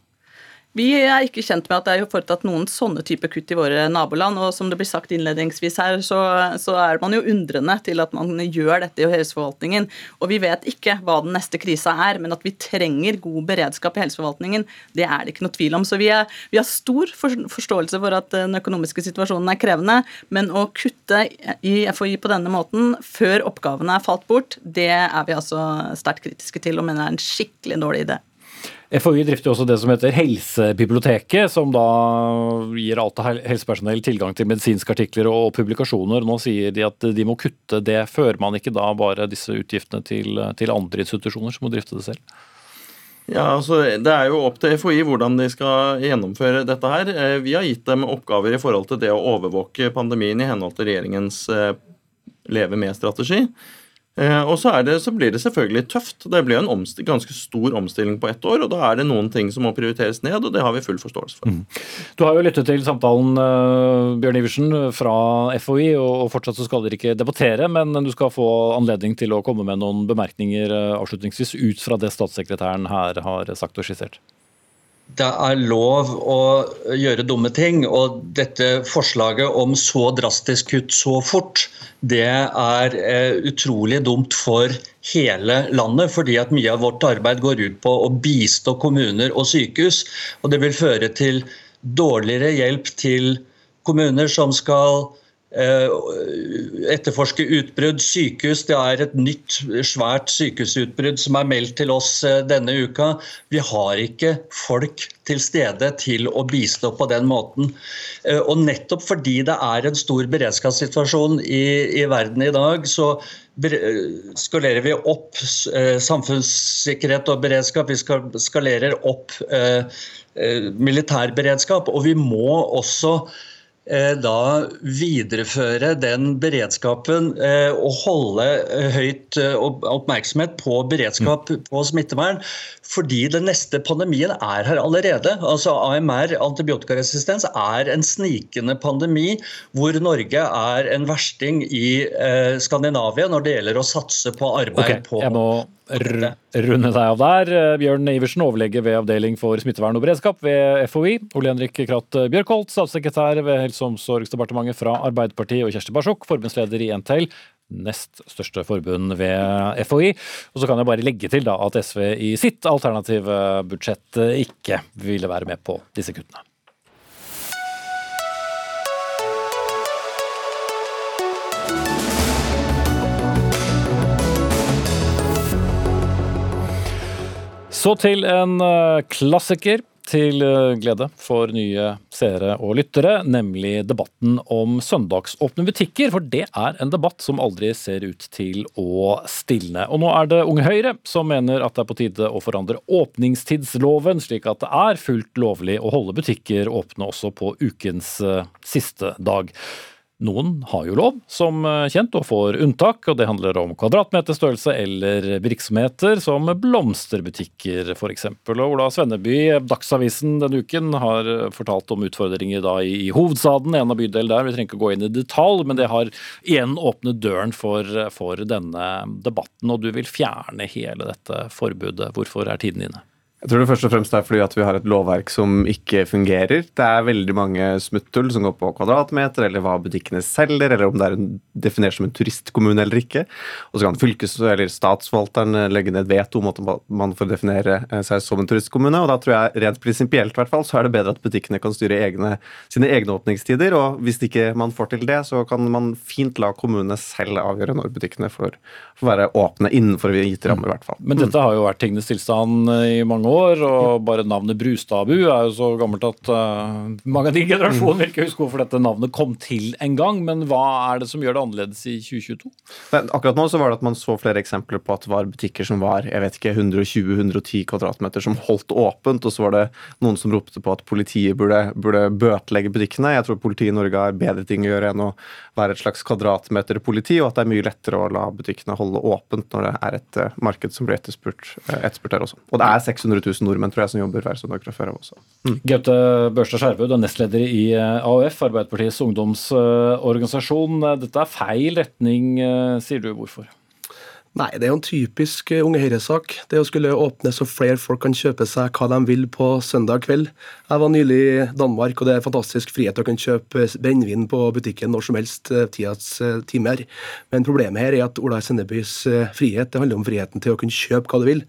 Vi er ikke kjent med at det er foretatt noen sånne type kutt i våre naboland. og Som det blir sagt innledningsvis her, så, så, er man jo undrende til at man gjør dette i helseforvaltningen. Og vi vet ikke hva den neste krisa er, men at vi trenger god beredskap i helseforvaltningen, det er det ikke noe tvil om. Så vi, er, vi har stor forståelse for at den økonomiske situasjonen er krevende, men å kutte i FHI på denne måten før oppgavene er falt bort, det er vi altså sterkt kritiske til og mener er en skikkelig dårlig idé. FHI drifter også det som heter Helsebiblioteket, som da gir alt helsepersonell tilgang til medisinske artikler og publikasjoner. Nå sier de at de må kutte det. Fører man ikke da bare disse utgiftene til, til andre institusjoner som må drifte det selv? Ja, altså Det er jo opp til FHI hvordan de skal gjennomføre dette her. Eh, vi har gitt dem oppgaver i forhold til det å overvåke pandemien i henhold til regjeringens eh, Leve med-strategi. Eh, og så, det, så, blir det selvfølgelig tøft. Det blir en ganske stor omstilling på ett år. og Da er det noen ting som må prioriteres ned, og det har vi full forståelse for. Mm. Du har jo lyttet til samtalen uh, Bjørn Iversen, fra FHI, og, fortsatt så skal dere ikke debattere, men du skal få anledning til å komme med noen bemerkninger uh, avslutningsvis ut fra det statssekretæren her har sagt og skissert det er lov å gjøre dumme ting. Og dette forslaget om så drastisk kutt så fort, det er eh, utrolig dumt for hele landet. Fordi at mye av vårt arbeid går ut på å bistå kommuner og sykehus. Og det vil føre til dårligere hjelp til kommuner som skal etterforske utbrudd. Sykehus, det er et nytt svært sykehusutbrudd som er meldt til oss eh, denne uka. Vi har ikke folk til stede til å bistå på den måten. Eh, og nettopp fordi det er en stor beredskapssituasjon i, i verden i dag, så skalerer vi opp samfunnssikkerhet og beredskap. Vi skalerer opp militærberedskap. Og vi må også Eh, da videreføre den beredskapen eh, og holde eh, høyt oppmerksomhet på beredskap mm. på smittevern. Fordi den neste pandemien er her allerede. Altså AMR, antibiotikaresistens, er en snikende pandemi hvor Norge er en versting i Skandinavia når det gjelder å satse på arbeid okay, på runde deg av der. Bjørn Iversen, overlege ved avdeling for smittevern og beredskap ved FHI. Ole Henrik Kratt Bjørkholt, statssekretær ved Helse- og omsorgsdepartementet fra Arbeiderpartiet, og Kjersti Barsok, forbundsleder i NTL, nest største forbund ved FHI. Og så kan jeg bare legge til da at SV i sitt alternative budsjett ikke ville være med på disse kuttene. Så til en eh, klassiker til eh, glede for nye seere og lyttere, nemlig debatten om søndagsåpne butikker. For det er en debatt som aldri ser ut til å stilne. Og nå er det Unge Høyre som mener at det er på tide å forandre åpningstidsloven, slik at det er fullt lovlig å holde butikker åpne også på ukens eh, siste dag. Noen har jo lov, som eh, kjent, og får unntak, og det handler om kvadratmeterstørrelse eller virksomheter, som blomsterbutikker f.eks. Og Ola Svenneby, Dagsavisen denne uken, har fortalt om utfordringer da i hovedstaden, en av bydelene der. Vi trenger ikke gå inn i detalj, men det har igjen åpnet døren for, for denne debatten, og du vil fjerne hele dette forbudet. Hvorfor er tiden inne? Jeg tror det først og fremst er fordi at vi har et lovverk som ikke fungerer. Det er veldig mange smutthull som går på kvadratmeter, eller hva butikkene selger, eller om det er definert som en turistkommune eller ikke. Og så kan fylkes- eller statsforvalteren legge ned veto om at man får definere eh, seg som en turistkommune. Og da tror jeg rent prinsipielt hvert fall, så er det bedre at butikkene kan styre egne, sine egne åpningstider. Og hvis ikke man får til det, så kan man fint la kommunene selv avgjøre når butikkene får, får være åpne innenfor gitte rammer, i hvert fall. Men dette har jo vært tingenes tilstand i mange år år, og bare navnet Brustadbu er jo så gammelt at uh, mange av din generasjon vil ikke huske hvorfor dette navnet kom til en gang. Men hva er det som gjør det annerledes i 2022? Men akkurat nå så var det at man så flere eksempler på at det var butikker som var jeg vet ikke, 120-110 kvadratmeter som holdt åpent, og så var det noen som ropte på at politiet burde, burde bøtelegge butikkene. Jeg tror politiet i Norge har bedre ting å gjøre enn å være et slags kvadratmeterpoliti, og at det er mye lettere å la butikkene holde åpent når det er et uh, marked som blir etterspurt, uh, etterspurt der også. Og det er 600 000 nordmenn tror jeg, som jobber hver søndag fra før av også. Mm. Gaute Børstad Skjervø, du er nestleder i eh, AUF, Arbeiderpartiets ungdomsorganisasjon. Dette er feil retning, eh, sier du. Hvorfor? Nei, det er jo en typisk eh, Unge Høyre-sak. Det å skulle åpne så flere folk kan kjøpe seg hva de vil på søndag kveld. Jeg var nylig i Danmark, og det er fantastisk frihet å kunne kjøpe brennevin på butikken når som helst tidas timer. Men problemet her er at Ola Sennebys frihet det handler om friheten til å kunne kjøpe hva du vil.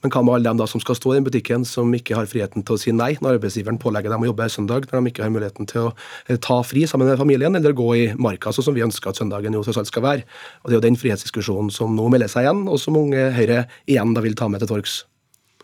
Men hva med alle dem da som skal stå i den butikken, som ikke har friheten til å si nei når arbeidsgiveren pålegger dem å jobbe søndag, når de ikke har muligheten til å ta fri sammen med familien, eller gå i marka, sånn som vi ønsker at søndagen jo tross alt skal være. Og Det er jo den frihetsdiskusjonen som nå melder seg igjen, og som unge Høyre igjen da vil ta med til torgs.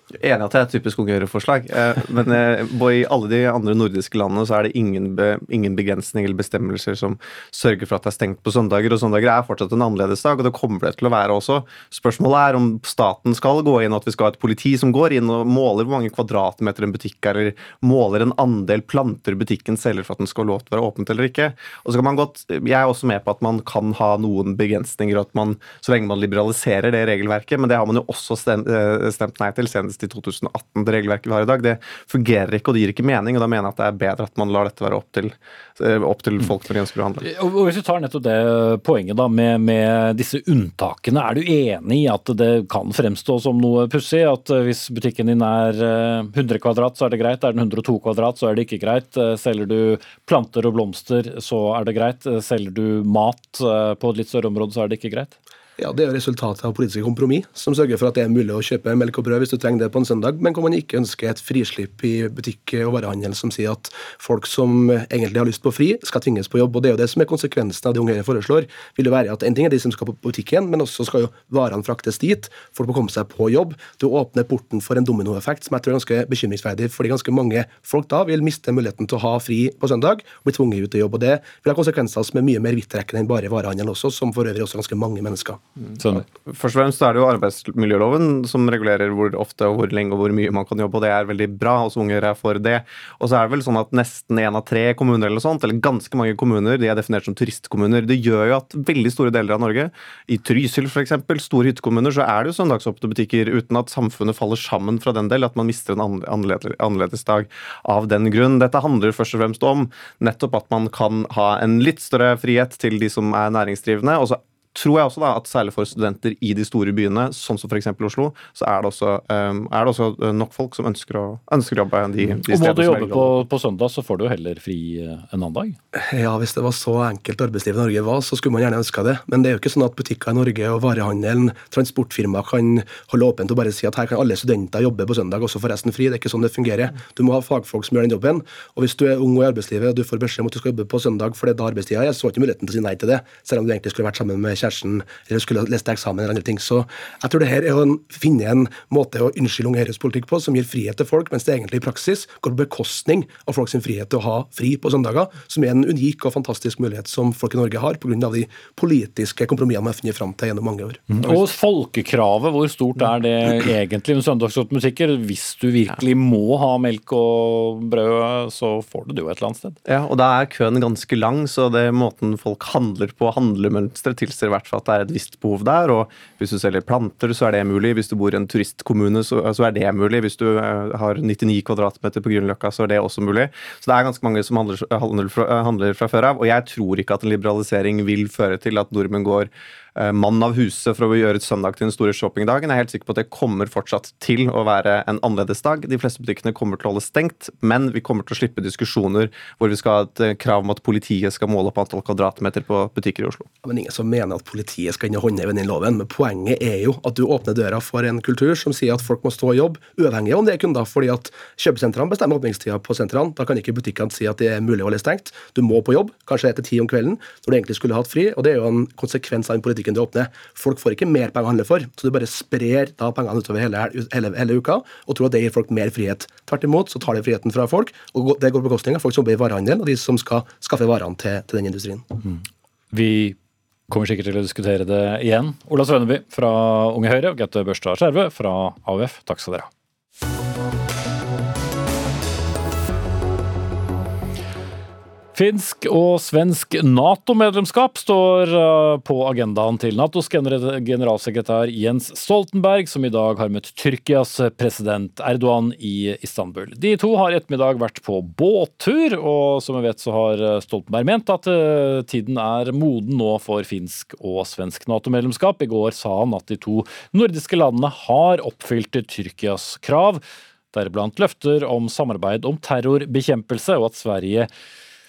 Enig at det er et typisk Unge Høyre-forslag. Eh, men eh, i alle de andre nordiske landene så er det ingen, be, ingen begrensning eller bestemmelser som sørger for at det er stengt på søndager. Og søndager er fortsatt en annerledes dag, og det kommer det til å være også. Spørsmålet er om staten skal gå inn, og at vi skal ha et politi som går inn og måler hvor mange kvadratmeter en butikk er, eller måler en andel planter butikken selger for at den skal ha lov til å være åpent eller ikke. Og så kan man godt, Jeg er også med på at man kan ha noen begrensninger, at man, så lenge man liberaliserer det regelverket, men det har man jo også stemt, eh, stemt nei til. senest senest i 2018, det regelverket vi har i dag. Det fungerer ikke, og det gir ikke mening. og Da mener jeg at det er bedre at man lar dette være opp til, eh, opp til folk når de ønsker å handle. Og Hvis du tar nettopp det poenget da, med, med disse unntakene, er du enig i at det kan fremstå som noe pussig? At eh, hvis butikken din er 100 eh, kvadrat, så er det greit. Er den 102 kvadrat, så er det ikke greit. Selger du planter og blomster, så er det greit. Selger du mat på et litt større område, så er det ikke greit? Ja, Det er jo resultatet av politiske kompromiss som sørger for at det er mulig å kjøpe melk og brød hvis du trenger det på en søndag, men hvor man ikke ønsker et frislipp i butikk og varehandel som sier at folk som egentlig har lyst på fri, skal tvinges på jobb. og Det er jo det som er konsekvensen av det Unge foreslår. vil jo være at En ting er de som skal på butikken, men også skal jo varene fraktes dit. Folk må komme seg på jobb. Du åpner porten for en dominoeffekt som jeg tror er ganske bekymringsverdig, fordi ganske mange folk da vil miste muligheten til å ha fri på søndag og bli tvunget ut i jobb. og Det vil ha konsekvenser som er mye mer vidtrekkende enn bare varehandelen også, som for øvrig også ganske mange mennesker. Sånn. Først og fremst er det jo arbeidsmiljøloven som regulerer hvor ofte og hvor lenge og hvor mye man kan jobbe, og det er veldig bra. Også unger er for det. Og så er det vel sånn at nesten én av tre kommuner eller sånt, eller ganske mange kommuner, de er definert som turistkommuner. Det gjør jo at veldig store deler av Norge, i Trysil f.eks., store hyttekommuner, så er det jo søndagsåpne butikker uten at samfunnet faller sammen fra den del, at man mister en annerledes dag av den grunn. Dette handler først og fremst om nettopp at man kan ha en litt større frihet til de som er næringsdrivende. og så tror jeg også da at særlig for studenter i de store byene, sånn som f.eks. Oslo, så er det, også, um, er det, også, eh, nok folk som ønsker å, ønsker å jobbe de, de Og Må du jobbe på, på, søndag, så får du jo heller fri eh, en annen dag? Ja, hvis det var så enkelt arbeidslivet i Norge var, så skulle man gjerne ønska det. Men det er jo ikke sånn at butikker i Norge og varehandelen, transportfirma kan holde åpent og bare si at her kan alle studenter jobbe på søndag, også få resten fri. Det er ikke sånn det fungerer. Du må ha fagfolk som gjør den jobben. Og hvis du er ung og i arbeidslivet og du får beskjed om at du skal jobbe på søndag fordi da arbeidstida er, så har du ikke muligheten til å si nei til det, selv om du egentlig skulle vært sammen med kjæresten eller skulle lest eksamen eller andre ting. Så jeg tror det her er å finne en måte å unnskylde Unge Høyres politikk på som gir frihet til folk, mens det egentlig i praksis går på bekostning av folks frihet til å ha fri på søndager, som er en unik og fantastisk mulighet som folk i Norge har, pga. de politiske kompromissene man har funnet fram til gjennom mange år. Mm. Og folkekravet, hvor stort er det egentlig med søndagsåpne butikker? Hvis du virkelig må ha melk og brød, så får du det jo et eller annet sted. Ja, og da er køen ganske lang, så det måten folk handler på, handlemønsteret, tilsier hvert fall at det er et visst behov der. og Hvis du selger planter, så er det mulig. Hvis du bor i en turistkommune, så, er det mulig. Hvis du uh, har 99 kvadratmeter på Grünerløkka, så er det også mulig. Så det er ganske mange som handler, handler, fra, handler fra før av. Og jeg tror ikke at en liberalisering vil føre til at nordmenn går Eh, mann av huset for å gjøre et søndag til den store shoppingdagen. Jeg er helt sikker på at det kommer fortsatt til å være en annerledes dag. De fleste butikkene kommer til å holde stengt, men vi kommer til å slippe diskusjoner hvor vi skal ha et eh, krav om at politiet skal måle opp antall kvadratmeter på butikker i Oslo. men Ingen som mener at politiet skal inn og håndheve den loven, men poenget er jo at du åpner døra for en kultur som sier at folk må stå i jobb, uavhengig av om det er kunder, fordi at kjøpesentrene bestemmer åpningstida på sentrene. Da kan ikke butikkene si at det er mulig å holde stengt. Du må på jobb, kanskje etter ti om kvelden, når du egentlig skulle hatt fri, og det er jo en konsekvens av en politikk butikken til å åpne. Folk får ikke mer penger å handle for, så du bare sprer da pengene utover hele, hele, hele, uka og tror at det gir folk mer frihet. Tvert imot så tar det friheten fra folk, og det går på bekostning av folk som jobber i varehandelen, og de som skal skaffe varene til, til den industrien. Mm. Vi kommer sikkert til å diskutere det igjen. Ola Svenneby fra Unge Høyre og Gaute Børstad Skjerve fra AUF, takk skal dere ha. Finsk og svensk Nato-medlemskap står uh, på agendaen til Natos generalsekretær Jens Stoltenberg, som i dag har møtt Tyrkias president Erdogan i Istanbul. De to har i ettermiddag vært på båttur, og som vi vet så har Stoltenberg ment at uh, tiden er moden nå for finsk og svensk Nato-medlemskap. I går sa han at de to nordiske landene har oppfylt Tyrkias krav, deriblant løfter om samarbeid om terrorbekjempelse, og at Sverige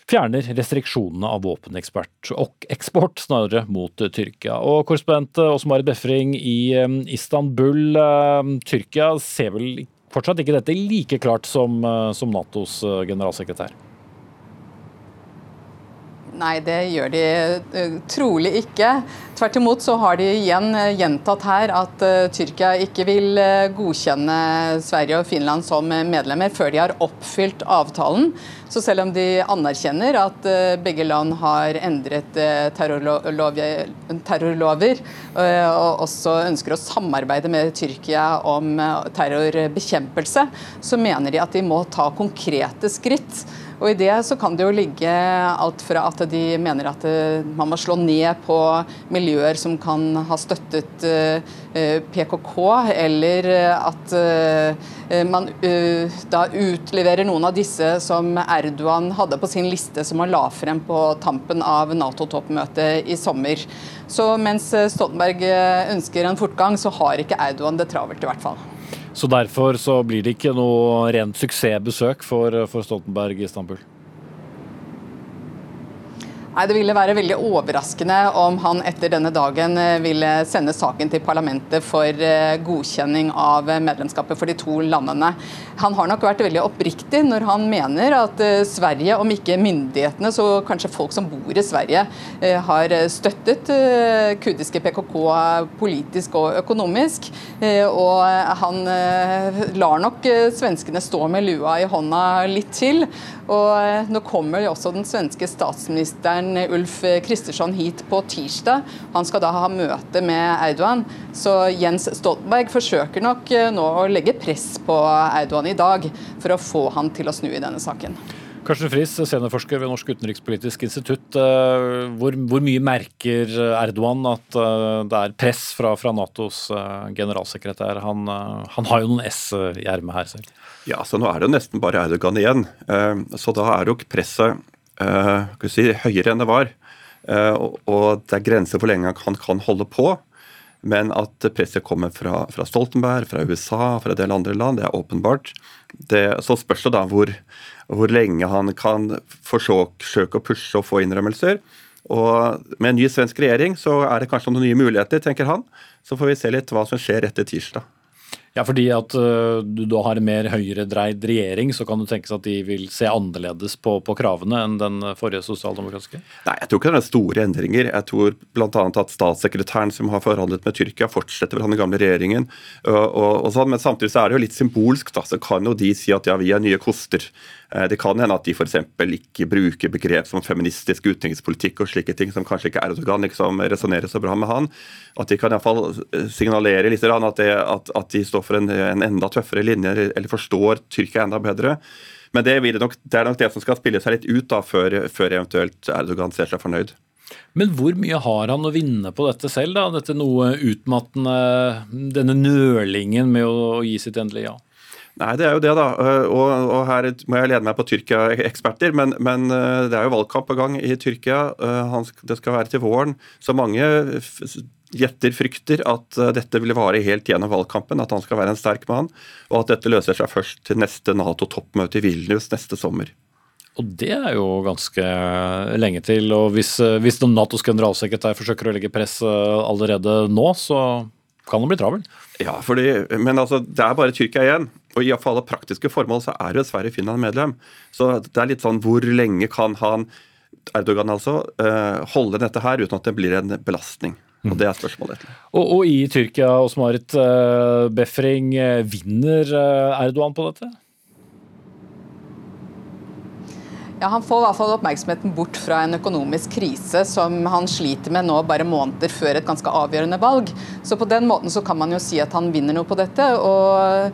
fjerner restriksjonene av våpeneksport og eksport snarere mot Tyrkia. Og korrespondent Åse Marit Befring i eh, Istanbul, eh, Tyrkia ser vel fortsatt ikke dette like klart som, eh, som Natos generalsekretær? Nei, det gjør de uh, trolig ikke. Tvert imot så har de igjen uh, gjentatt her at uh, Tyrkia ikke vil godkjenne Sverige og Finland som medlemmer før de har oppfylt avtalen. Så selv om de anerkjenner at begge land har endret terrorlover og også ønsker å samarbeide med Tyrkia om terrorbekjempelse, så mener de at de må ta konkrete skritt. Og I det så kan det jo ligge alt fra at de mener at eh, man må slå ned på miljøer som kan ha støttet eh, eh, PKK, eller at man da utleverer noen av disse som Erdogan hadde på sin liste som han la frem på tampen av Nato-toppmøtet i sommer. Så mens Stoltenberg ønsker en fortgang, så har ikke Erdogan det travelt, i hvert fall. Så derfor så blir det ikke noe rent suksessbesøk for, for Stoltenberg i Istanbul? Nei, Det ville være veldig overraskende om han etter denne dagen eh, ville sende saken til parlamentet for eh, godkjenning av medlemskapet for de to landene. Han har nok vært veldig oppriktig når han mener at eh, Sverige, om ikke myndighetene, så kanskje folk som bor i Sverige, har støttet kurdiske PKK politisk og økonomisk. Og han lar nok svenskene stå med lua i hånda litt til. Og nå kommer jo også den svenske statsministeren han Ulf Kristersson hit på tirsdag. Han skal da ha møte med Erdogan. Så Jens Stoltenberg forsøker nok nå å legge press på Erdogan i dag for å få han til å snu i denne saken. Karsten Friis, seniorforsker ved Norsk utenrikspolitisk institutt. Eh, hvor, hvor, mye merker Erdogan at eh, det er press fra, fra Natos eh, generalsekretær? Han, han, har jo noen S i ermet her selv. Ja, så nå er det jo nesten bare Erdogan igjen. Så da er jo presset si, høyere enn det var. Og det er grenser for lenge han kan holde på. Men at presset kommer fra, fra, Stoltenberg, fra USA, fra en del andre land, det er åpenbart. Det, så spørs det da hvor, hvor lenge han kan forsøke å pushe og få innrømmelser. Og med en ny svensk regjering så er det kanskje noen nye muligheter, tenker han. Så får vi se litt hva som skjer etter tirsdag. Ja, fordi at uh, du da har en mer høyredreid regjering, så kan du tenke seg at de vil se annerledes på, på kravene enn den forrige sosialdemokratiske? Nei, jeg tror ikke det er store endringer. Jeg tror bl.a. at statssekretæren som har forhandlet med Tyrkia, fortsetter ved den gamle regjeringen. Og, og, og sånn, Men samtidig så er det jo litt symbolsk. da, Så kan jo de si at ja, vi er nye koster. Eh, det kan hende at de f.eks. ikke bruker begrep som feministisk utenrikspolitikk og slike ting, som kanskje ikke Erdogan liksom resonnerer så bra med han. At de kan iallfall eh, signalere litt at, det, at, at, de står for en, en, enda tøffere linje, eller forstår Tyrkia enda bedre. Men det, nok, det, er nok det som skal spille seg litt ut da, før, før eventuelt Erdogan ser seg fornøyd. Men hvor mye har han å vinne på dette selv, da? Dette noe utmattende, denne nølingen med å gi sitt endelige ja? Nei, det er jo det, da. Eh, og, og her må jeg lede meg på Tyrkia-eksperter, men, men, eh, det er jo valgkamp på gang i Tyrkia. Eh, det skal være til våren. Så mange gjetter frykter at dette vil vare helt gjennom valgkampen, at han skal være en sterk mann, og at dette løser seg først til neste Nato-toppmøte i Vilnius neste sommer. Og det er jo ganske lenge til. Og hvis, hvis Natos generalsekretær forsøker å legge press allerede nå, så kan det bli travel. Ja, fordi, men altså, det er bare Tyrkia igjen. Og i alle praktiske formål så er jo Sverige Finland medlem. Så det er litt sånn hvor lenge kan han, Erdogan altså, eh, holde dette her uten at det blir en belastning? Og Det er spørsmålet. Og, og i Tyrkia, Osmarit uh, Befring, eh, vinner Erdogan på dette? Ja, Han får i hvert fall oppmerksomheten bort fra en økonomisk krise som han sliter med nå bare måneder før et ganske avgjørende valg. Så på den måten så kan man jo si at han vinner noe på dette. Og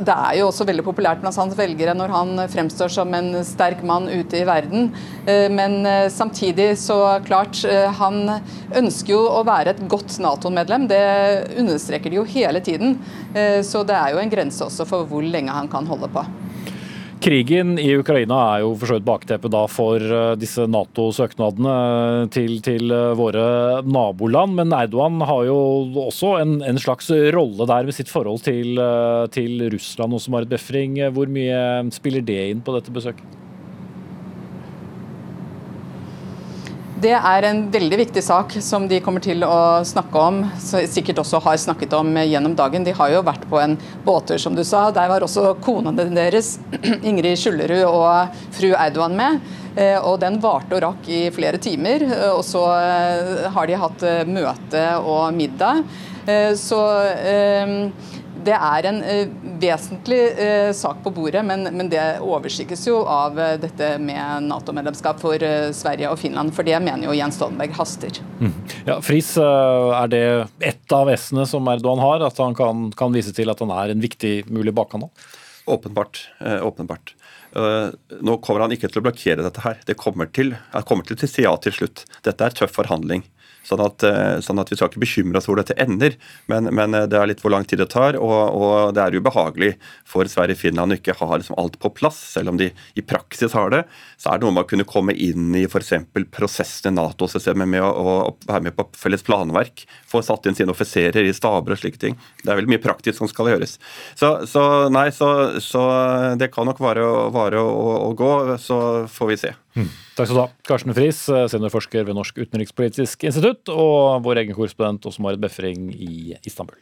det er jo også veldig populært blant hans velgere når han fremstår som en sterk mann ute i verden. Eh, men eh, samtidig så klart, eh, han ønsker jo å være et godt Nato-medlem. Det understreker de jo hele tiden. Så det er jo en grense også for hvor lenge han kan holde på. Krigen i Ukraina er jo for så vidt bakteppet for eh, disse Nato-søknadene til, til, eh, våre naboland. Men Erdogan har jo også en, en slags rolle der med sitt forhold til, eh, til Russland. Også Marit Befring, hvor mye spiller det inn på dette besøket? Det er en veldig viktig sak som de kommer til å snakke om, sikkert også har snakket om gjennom dagen. De har jo vært på en båttur, som du sa. Der var også kona deres, Ingrid Skjullerud, og fru Eidoan med. Eh, og den varte og rakk i flere timer. Og så eh, har de hatt eh, møte og middag. Så det er en uh, vesentlig uh, sak på bordet, men, men, det overskygges jo av uh, dette med Nato-medlemskap for Sverige og Finland. For det mener jo Jens Stoltenberg haster. Mm. Ja, Friis, er det ett av S-ene som Erdogan har? At han kan, kan, vise til at han er en viktig mulig bakkanal? Åpenbart. åpenbart. Nå kommer han ikke til å blokkere dette her. Det kommer til, kommer til å si ja til slutt. Dette er tøff forhandling. Sånn at, eh, sånn at, vi skal ikke bekymre oss hvor dette ender, men, men, eh, det er litt hvor lang tid det tar. Og, og det er ubehagelig for Sverige og Finland å ikke ha liksom alt på plass, selv om de i praksis har det. Så er det noe med å kunne komme inn i f.eks. prosessen i Nato-systemet med å, å, være med på felles planverk. Få satt inn sine offiserer i staber og slike ting. Det er veldig mye praktisk som skal gjøres. Så, så nei, så, så, det kan nok vare, vare å, å gå, så får vi se. Mm. Takk skal du ha. Karsten Friis, seniorforsker ved Norsk utenrikspolitisk institutt, og vår egen korrespondent også Marit Befring i Istanbul.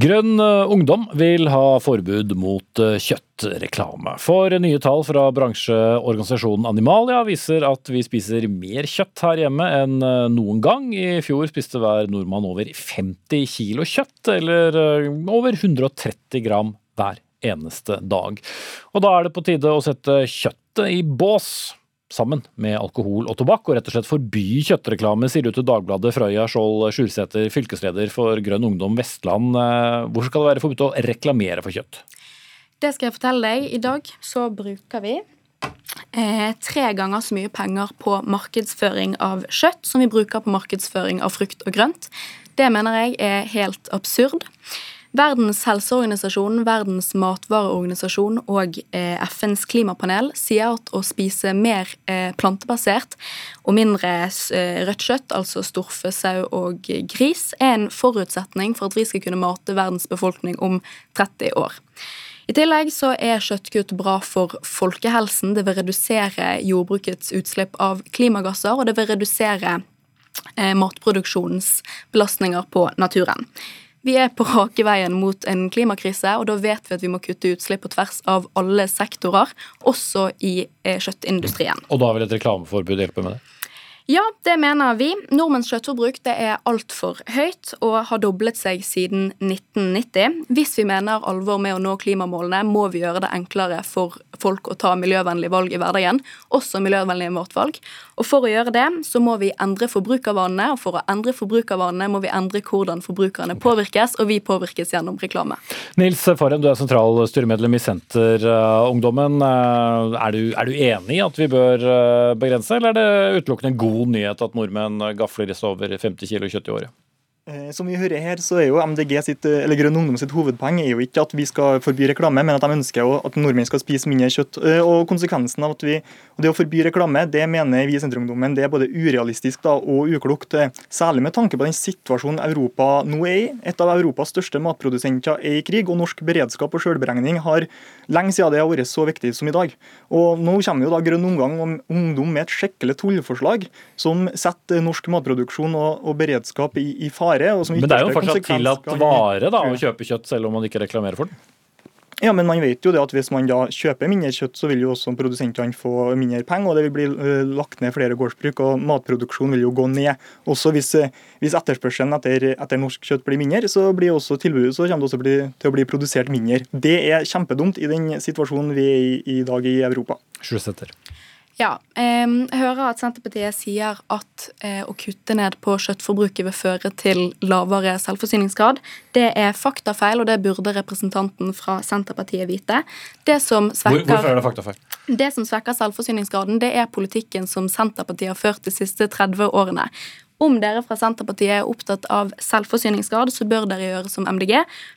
Grønn eh, ungdom vil ha forbud mot eh, kjøttreklame. For nye tall fra bransjeorganisasjonen Animalia viser at vi spiser mer kjøtt her hjemme enn eh, noen gang. I fjor spiste hver nordmann over 50 kilo kjøtt, eller over 130 gram hver eneste dag. Og da er det på tide å sette kjøttet i bås sammen med alkohol og tobakk, og rett og slett forby kjøttreklame, sier du til Dagbladet Frøya Skjold Sjulsæter, fylkesleder for Grønn Ungdom Vestland. Hvor skal det være forbudt å reklamere for kjøtt? Det skal jeg fortelle deg. I dag så bruker vi eh, tre ganger så mye penger på markedsføring av kjøtt som vi bruker på markedsføring av frukt og grønt. Det mener jeg er helt absurd. Verdens helseorganisasjon, Verdens matvareorganisasjon og eh, FNs klimapanel sier at å spise mer eh, plantebasert og mindre eh, rødt kjøtt, altså storfe, sau og gris, er en forutsetning for at vi skal kunne mate verdens befolkning om 30 år. I tillegg så er kjøttkutt bra for folkehelsen. Det vil redusere jordbrukets utslipp av klimagasser, og det vil redusere matproduksjonens belastninger på naturen. Vi er på rake veien mot en klimakrise, og da vet vi at vi må kutte utslipp på tvers av alle sektorer, også i eh, kjøttindustrien. Og da vil et reklameforbud hjelpe med det? Ja, det mener vi. Nordmenns kjøttforbruk det er altfor høyt og har doblet seg siden 1990. Hvis vi mener alvor med å nå klimamålene, må vi gjøre det enklere for folk å ta miljøvennlige valg i hverdagen, også miljøvennlige matvalg. Og For å gjøre det så må vi endre forbrukervanene, og for å endre forbrukervanene må vi endre hvordan forbrukerne påvirkes, og vi påvirkes gjennom reklame. Nils Farem, du er sentralstyremedlem i Senterungdommen. Er, du, er du enig i at vi bør eh, begrense, eller er det utelukkende en god nyhet at nordmenn gafler i seg over 50 kg kjøtt i året? Eh, som vi hører her, så er jo MDG sitt, eh, eller Grønn Ungdom sitt hovedpoeng er jo ikke at vi skal forby reklame, men at de ønsker at nordmenn skal spise mindre kjøtt. Eh, og konsekvensen av at vi, og Det å forby reklame det mener vi i Senterungdommen det er både urealistisk da, og uklokt. Særlig med tanke på den situasjonen Europa nå er i. Et av Europas største matprodusenter er i krig, og norsk beredskap og selvberegning har lenge siden det har vært så viktig som i dag. Og Nå kommer jo da Grønn Ungdom med et skikkelig tullforslag som setter norsk matproduksjon og, og beredskap i, i fare men det er jo fortsatt tillatt vare da, å kjøpe kjøtt, selv om man ikke reklamerer for den? Ja, men man vet jo det at hvis man da kjøper mindre kjøtt, så vil jo også produsentene få mindre penger, og det vil bli uh, lagt ned flere gårdsbruk, og matproduksjonen vil jo gå ned. Også hvis, uh, hvis etterspørselen etter, etter, norsk kjøtt blir mindre, så blir også tilbudet så kommer det også bli, til å bli produsert mindre. Det er kjempedumt i den situasjonen vi er i i dag i Europa. Slutt ja, jeg hører at Senterpartiet sier at eh, å kutte ned på kjøttforbruket vil føre til lavere selvforsyningsgrad. Det er faktafeil, og det burde representanten fra Senterpartiet vite. Det som svekker, Hvorfor er det faktafeil? Det som svekker selvforsyningsgraden, det er politikken som Senterpartiet har ført de siste 30 årene. Om dere fra Senterpartiet er opptatt av selvforsyningsgrad, så bør dere gjøre som MDG.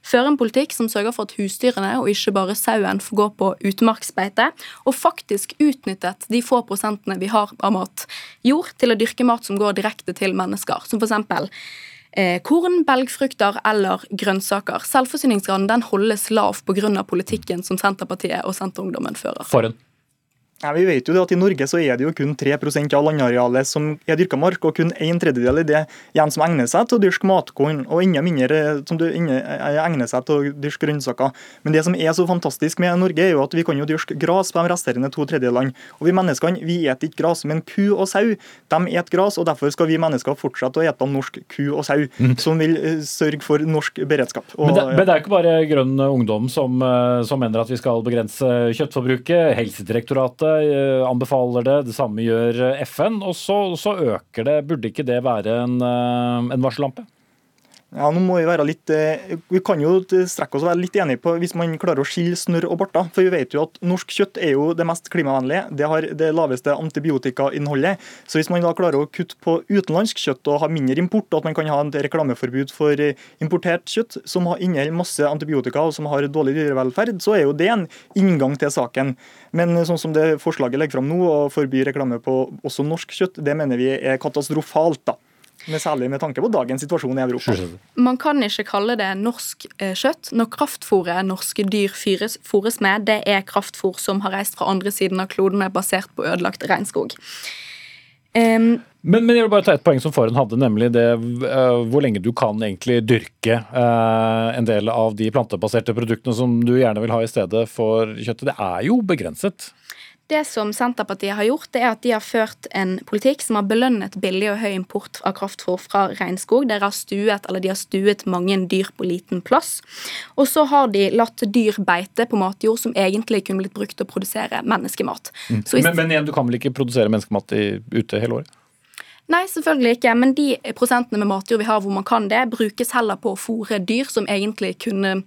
Føre en politikk som sørger for at husdyrene, og ikke bare sauen, får gå på utmarksbeite, og faktisk utnyttet de få prosentene vi har av mat jord, til å dyrke mat som går direkte til mennesker, som f.eks. Eh, korn, belgfrukter eller grønnsaker. Selvforsyningsgraden den holdes lav pga. politikken som Senterpartiet og Senterungdommen fører. For en ja, vi vet jo at I Norge så er det jo kun 3% av landarealet som er dyrka mark, og kun en tredjedel er det igjen som egner seg til å dyrke matkorn, og enda mindre som det egner seg til å dyrke grønnsaker. Men det som er så fantastisk med Norge, er jo at vi kan jo dyrke gras på de resterende to tredjedelene. Og vi menneskene vi eter ikke gras, men ku og sau de et gras, og derfor skal vi mennesker fortsette å ete norsk ku og sau, mm. som vil uh, sørge for norsk beredskap. Og, men, det, men, det, er ikke bare Grønn Ungdom som, som mener at vi skal begrense kjøttforbruket. Helsedirektoratet Eh, anbefaler det, det samme gjør FN. Og så, så øker det. Burde ikke det være en, eh, en varsellampe? Ja, nå må Vi være litt, eh, vi kan jo strekke oss og være litt enige på hvis man klarer å skille snørr og barter. For vi vet jo at norsk kjøtt er jo det mest klimavennlige. Det har det laveste antibiotikainnholdet. Så hvis man da klarer å kutte på utenlandsk kjøtt og ha mindre import, og at man kan ha et reklameforbud for importert kjøtt som inneholder masse antibiotika og som har dårlig dyrevelferd, så er jo det en inngang til saken. Men sånn som det forslaget legger fram nå, å forby reklame på også norsk kjøtt, det mener vi er katastrofalt. da. Med særlig med tanke på dagens situasjon i Europa. Man kan ikke kalle det norsk eh, kjøtt når kraftfôret norske dyr fôres med, det er kraftfôr som har reist fra andre siden av kloden og er basert på ødelagt regnskog. Um, men, men, jeg vil bare ta et poeng som Foren hadde, nemlig det uh, hvor lenge du kan egentlig dyrke uh, en del av de plantebaserte produktene som du gjerne vil ha i stedet for kjøttet. Det er jo begrenset. Det som Senterpartiet har gjort, det er at de har ført en politikk som har belønnet billig og høy import av kraftfôr fra regnskog. Dere har stuet, eller de har stuet mange dyr på liten plass. Og så har de latt dyr beite på matjord som egentlig kunne blitt brukt til å produsere menneskemat. Mm. Men, men, igjen, du kan vel ikke produsere menneskemat i, ute hele året? Nei, selvfølgelig ikke. Men de prosentene med matjord vi har hvor man kan det, brukes heller på å fôre dyr som egentlig kunne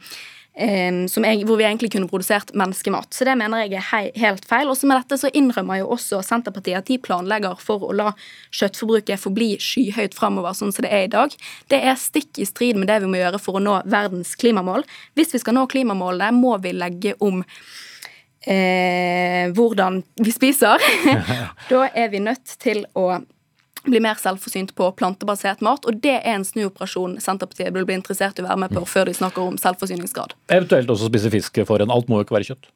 jeg, hvor vi egentlig kunne produsert menneskemat. Så det mener jeg er hei, helt feil. Også med dette så innrømmer jo også Senterpartiet at de planlegger for å la kjøttforbruket forbli skyhøyt framover, sånn som det er i dag. Det er stikk i strid med det vi må gjøre for å nå verdens klimamål. Hvis vi skal nå klimamålene, må vi legge om eh, hvordan vi spiser. da er vi nødt til å bli mer selvforsynt på plantebasert mat. Og det er en snuoperasjon Senterpartiet burde bli interessert i å være med på før de snakker om selvforsyningsgrad. Eventuelt også spise fisk for en. Alt må jo ikke være kjøtt.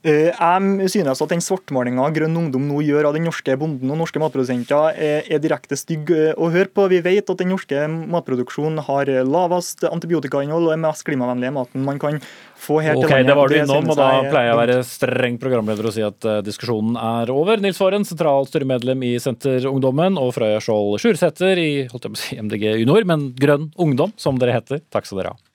Eh, jeg synes at den svartmalinga Grønn Ungdom nå gjør av den norske bonden og norske matprodusenter, er direkte stygg eh, å høre på. Vi vet at den norske matproduksjonen har lavest antibiotikainnhold og er mest klimavennlige maten man kan få her okay, til landet. Det var du innom, og da pleier jeg å være streng programleder og si at diskusjonen er over. Nils Fåren, sentralstyremedlem i Senterungdommen, og Frøya Skjold Sjursæter i holdt jeg på å si, MDG Junior, men Grønn Ungdom, som dere heter. Takk skal dere ha.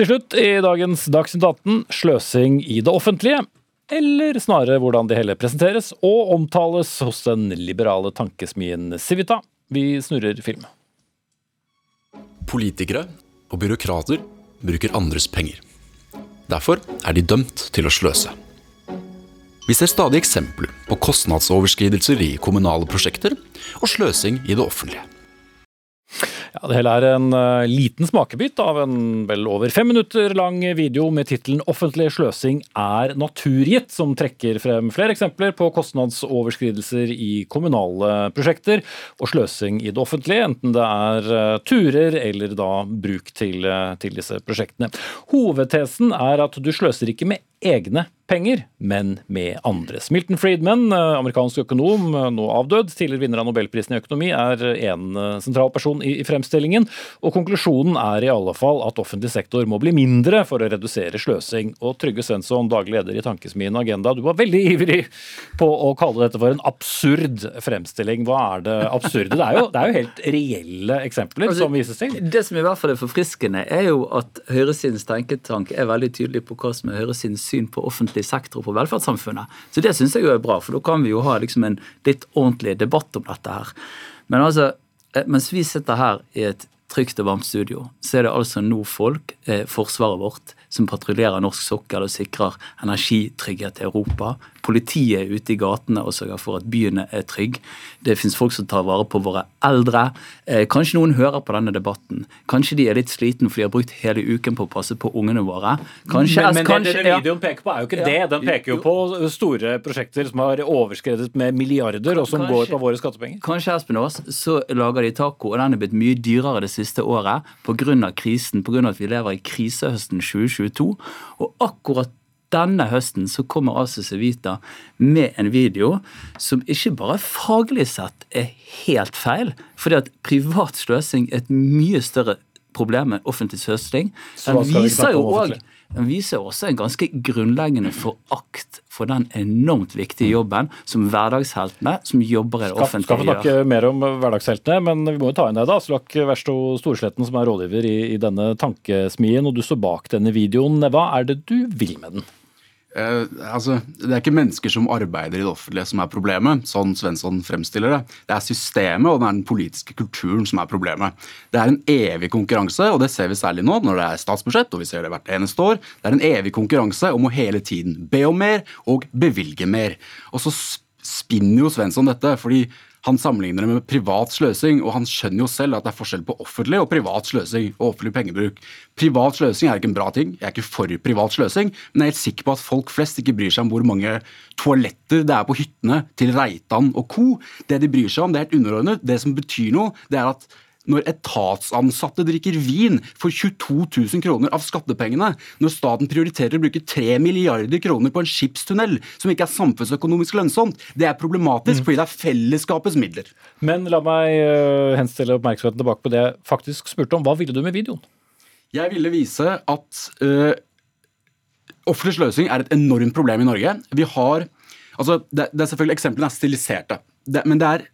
Til slutt i dagens Dagsnytt 18 sløsing i det offentlige. Eller snarere hvordan det hele presenteres og omtales hos den liberale tankesmien Civita. Vi snurrer film. Politikere og byråkrater bruker andres penger. Derfor er de dømt til å sløse. Vi ser stadig eksempler på kostnadsoverskridelser i kommunale prosjekter og sløsing i det offentlige. Ja, Det hele er en uh, liten smakebit av en vel over fem minutter lang video med tittelen 'Offentlig sløsing er naturgitt', som trekker frem flere eksempler på kostnadsoverskridelser i kommunale prosjekter og sløsing i det offentlige, enten det er uh, turer eller da bruk til, uh, til disse prosjektene. Hovedtesen er at du sløser ikke med egne penger, men med andres. Milton Friedman, eh, amerikansk økonom, eh, nå avdød, tidligere vinner av Nobelprisen i økonomi, er en eh, sentral person i, fremstillingen. Og konklusjonen er i alle fall at offentlig sektor må bli mindre for å redusere sløsing. Og Trygve Svensson, daglig leder i Tankesmien Agenda, du var veldig ivrig på å kalle dette for en absurd fremstilling. Hva er det absurde? Det er jo, det er jo helt reelle eksempler altså, som vises til. Det som i hvert fall er forfriskende, er jo at høyresidens tenketank er veldig tydelig på hva som er høyresidens syn på offentlig sektor på velferdssamfunnet. Så det syns jeg jo er bra, for da kan vi jo ha liksom en litt ordentlig debatt om dette her. Men altså, eh, mens vi sitter her i et trygt og varmt studio, så er det altså nå folk, eh, forsvaret vårt, som patruljerer norsk sokkel og sikrer energitrygghet til Europa. Politiet er ute i gatene og sørger for at byene er trygge. Det fins folk som tar vare på våre eldre. Eh, kanskje noen hører på denne debatten. Kanskje de er litt sliten for de har brukt hele uken på å passe på ungene våre. Kanskje, men, men kanskje, det, det videoen peker på, er jo ikke ja. det. Den peker jo på store prosjekter som har overskredet med milliarder, og som kanskje, går på våre skattepenger. Kanskje Espen Aas, så lager de taco, og den er blitt mye dyrere det siste året pga. krisen, pga. at vi lever i krisehøsten 2022. Og akkurat denne høsten så kommer altså Civita med en video som ikke bare faglig sett er helt feil, fordi at privat sløsing er et mye større problem enn offentlig sløsing. Den viser jo òg den viser også en ganske grunnleggende forakt for den enormt viktige jobben som hverdagsheltene som jobber i det offentlige gjør. Skal få snakke mer om hverdagsheltene, men vi må jo ta inn deg, da. Aslak Versto Storsletten, som er rådgiver i, i denne tankesmien, og du står bak denne videoen. Hva er det du vil med den? Eh, altså, det er ikke mennesker som arbeider i det offentlige som er problemet, sånn Svensson fremstiller det. Det er systemet og det er den politiske kulturen som er problemet. Det er en evig konkurranse, og det ser vi særlig nå når det er statsbudsjett, og vi ser det hvert eneste år. Det er en evig konkurranse om å hele tiden be om mer og bevilge mer. Og så spinner jo Svensson dette, fordi han sammenligner det med privat sløsing, og han skjønner jo selv at det er forskjell på offentlig og privat sløsing og offentlig pengebruk. Privat sløsing er ikke en bra ting, jeg er ikke for privat sløsing, men jeg er helt sikker på at folk flest ikke bryr seg om hvor mange toaletter det er på hyttene til Reitan og co. Det de bryr seg om, det er helt underordnet. Det som betyr noe, det er at når etatsansatte drikker vin for 22 000 kroner av skattepengene, når staten prioriterer å bruke 3 milliarder kroner på en skipstunnel som ikke er samfunnsøkonomisk lønnsomt, det er problematisk mm. fordi det er fellesskapets midler. Men la meg uh, henstille oppmerksomheten tilbake på det jeg faktisk spurte om. Hva ville du med videoen? Jeg ville vise at uh, offentlig sløsing er et enormt problem i Norge. Vi har, altså det, det er selvfølgelig Eksemplene er stiliserte, det, men det er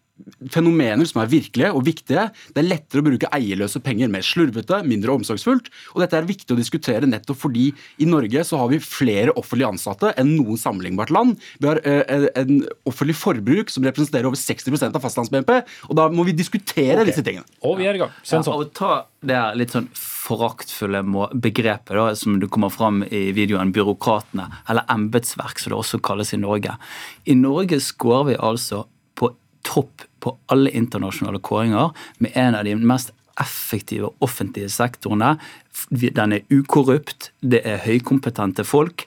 fenomener som er virkelige og viktige. Det er lettere å bruke eierløse penger mer slurvete, mindre omsorgsfullt. Og dette er viktig å diskutere nettopp fordi i Norge så har vi flere offentlig ansatte enn noen sammenlignbart land. Vi har eh, en offentlig forbruk som representerer over 60 av fastlands-BNP, og da må vi diskutere okay. disse tingene. Og vi er i gang. Ja, og ta det litt sånn foraktfulle begrepet da, som det kommer fram i videoen, byråkratene, eller embetsverk, som det også kalles i Norge. I Norge scorer vi altså topp på alle internasjonale kåringer med en av de mest effektive offentlige sektorene. Den er ukorrupt, det er høykompetente folk.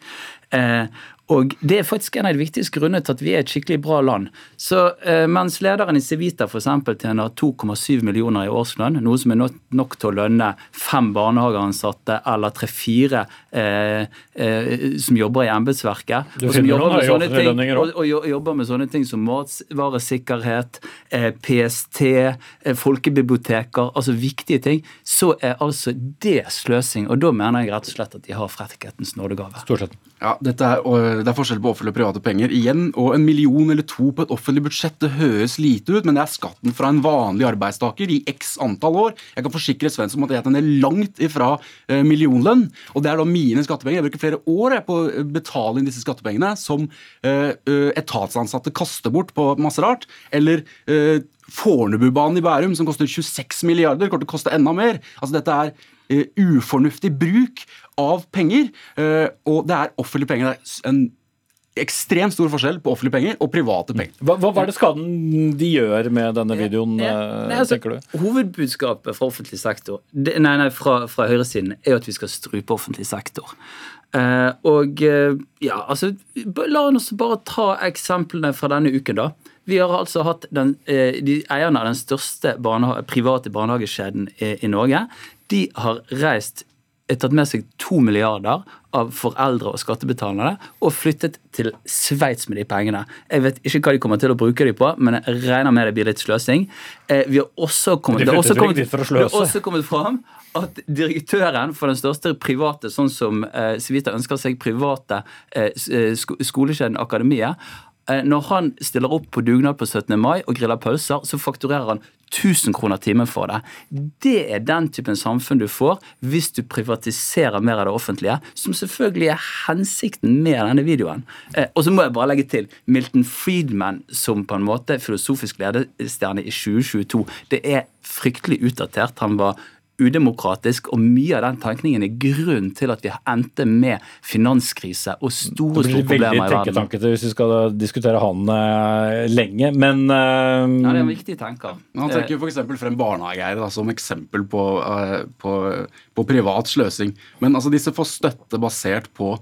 Eh, og Det er faktisk en av de viktigste grunnene til at vi er et skikkelig bra land. Så eh, Mens lederen i Civita for eksempel, tjener 2,7 millioner i årslønn, noe som er nok, nok til å lønne fem barnehageansatte eller tre-fire eh, eh, som jobber i embetsverket, og, som jobber med sånne ting, og, og, jobber med sånne ting som matvaresikkerhet, eh, PST, eh, folkebiblioteker, altså viktige ting, så er altså det sløsing. Og da mener jeg rett og slett at de har frekkhetens nådegave. Stort sett. Ja, dette er, Det er forskjell på offentlige og private penger. Igjen, og En million eller to på et offentlig budsjett det høres lite ut, men det er skatten fra en vanlig arbeidstaker i x antall år. Jeg kan forsikre Svensson om at jeg er langt ifra eh, millionlønn. og Det er da mine skattepenger. Jeg bruker flere år på å betale inn disse skattepengene som eh, eh, etatsansatte kaster bort på masse rart. Eller eh, Fornebubanen i Bærum, som koster 26 milliarder, kommer til å koste enda mer. Altså Dette er uh, ufornuftig bruk av penger, uh, og det er offentlige penger. Det er en ekstremt stor forskjell på offentlige penger og private penger. Hva, hva, er det skaden de gjør med denne videoen, ja, ja. Nei, altså, tenker du? Hovedbudskapet fra offentlig sektor, det, nei, nei, fra, fra høyresiden er jo at vi skal strupe offentlig sektor. Uh, og ja, altså La oss bare ta eksemplene fra denne uken, da. Vi har altså hatt den, de eierne av den største barnehage, private barnehagekjeden i, i Norge de har reist tatt med seg to milliarder av foreldre og skattebetalere og flyttet til Sveits med de pengene. Jeg vet ikke hva de kommer til å bruke de på, men jeg regner med det blir litt sløsing. Eh, vi har også kommet, de det, også kommet, det har også kommet fram at direktøren for den største private, sånn som eh, Civita ønsker seg private eh, eh skolekjeden Akademiet, Eh, når han stiller opp på dugnad på 17. mai og griller pølser, så fakturerer han 1000 kroner timen for det. Det er den typen samfunn du får hvis du privatiserer mer av det offentlige, som selvfølgelig er hensikten med denne videoen. Eh, og så må jeg bare legge til Milton Friedman som på en måte filosofisk ledestjerne i 2022. Det er fryktelig utdatert. Han var udemokratisk, og mye av den tankningen er grunnen til at vi endte med finanskrise og store, store problemer i verden. Det blir veldig tenketankete hvis vi skal diskutere han uh, lenge, men uh, Ja, det er en viktig tenker. Han trekker f.eks. frem barnehageeiere som eksempel på, uh, på, på, privat sløsing. Men altså, disse får støtte basert på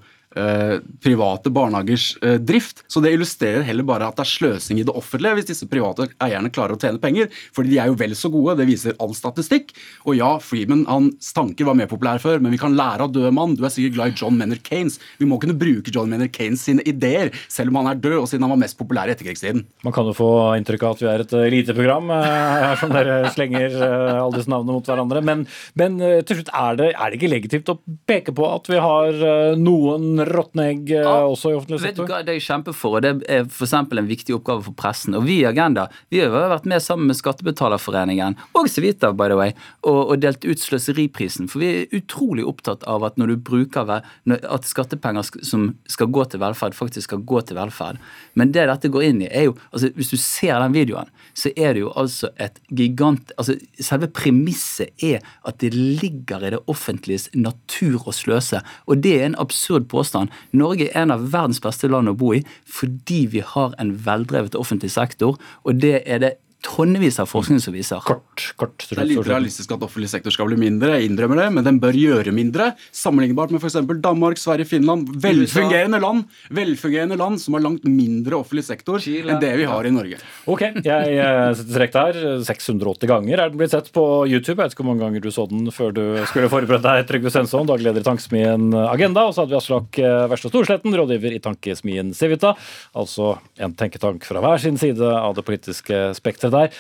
private barnehagers eh, drift. Så det illustrerer heller bare at det er sløsing i det offentlige hvis disse private eierne klarer å tjene penger. fordi de er jo vel så gode, det viser all statistikk. Og ja, Freeman hans tanker var mer populære før, men vi kan lære av døde mann. Du er sikkert glad i John Menner Kanes. Vi må kunne bruke John Menner Kanes sine ideer, selv om han er død, og siden han var mest populær i etterkrigstiden. Man kan jo få inntrykk av at vi er et eliteprogram her som dere slenger alle disse navnene mot hverandre. Men, men til slutt, er det, er det ikke legitimt å peke på at vi har noen råtne egg eh, ja, også i offentlig sektor? Vet du hva, Det er jeg kjemper for, og det er f.eks. en viktig oppgave for pressen. Og vi i Agenda vi har vært med sammen med Skattebetalerforeningen og Civita by the way, og, og delt ut sløseriprisen. For vi er utrolig opptatt av at når du bruker at skattepenger som skal gå til velferd, faktisk skal gå til velferd. Men det dette går inn i, er jo altså Hvis du ser den videoen, så er det jo altså et gigant altså Selve premisset er at det ligger i det offentliges natur å sløse. Og det er en absurd påstand påstand. Norge er en av verdens beste land å bo i fordi vi har en veldrevet offentlig sektor. og det er det tonnevis av forskning som viser. Kort, kort. Det er litt realistisk at offentlig sektor skal bli mindre, jeg innrømmer det, men den bør gjøre mindre. Sammenlignbart med f.eks. Danmark, Sverige, Finland. Velfungerende land velfungerende land som har langt mindre offentlig sektor Chile. enn det vi har i Norge. Ok, jeg setter strek der. 680 ganger er den blitt sett på YouTube. Jeg vet ikke hvor mange ganger du så den før du skulle forberede deg, Trygve Svensson, daglig leder i Tankesmien Agenda. Og så hadde vi Aslak Verstad Storsletten, rådgiver i Tankesmien Civita. Altså en tenketank fra hver sin side av det politiske spekteret der.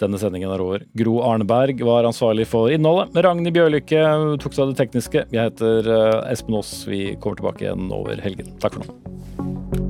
Denne sendingen er over. Gro Arneberg var ansvarlig for innholdet. Ragnhild Bjørlykke tok seg av det tekniske. Jeg heter eh, Espen Aas. Vi kommer tilbake igjen over helgen. Takk for nå.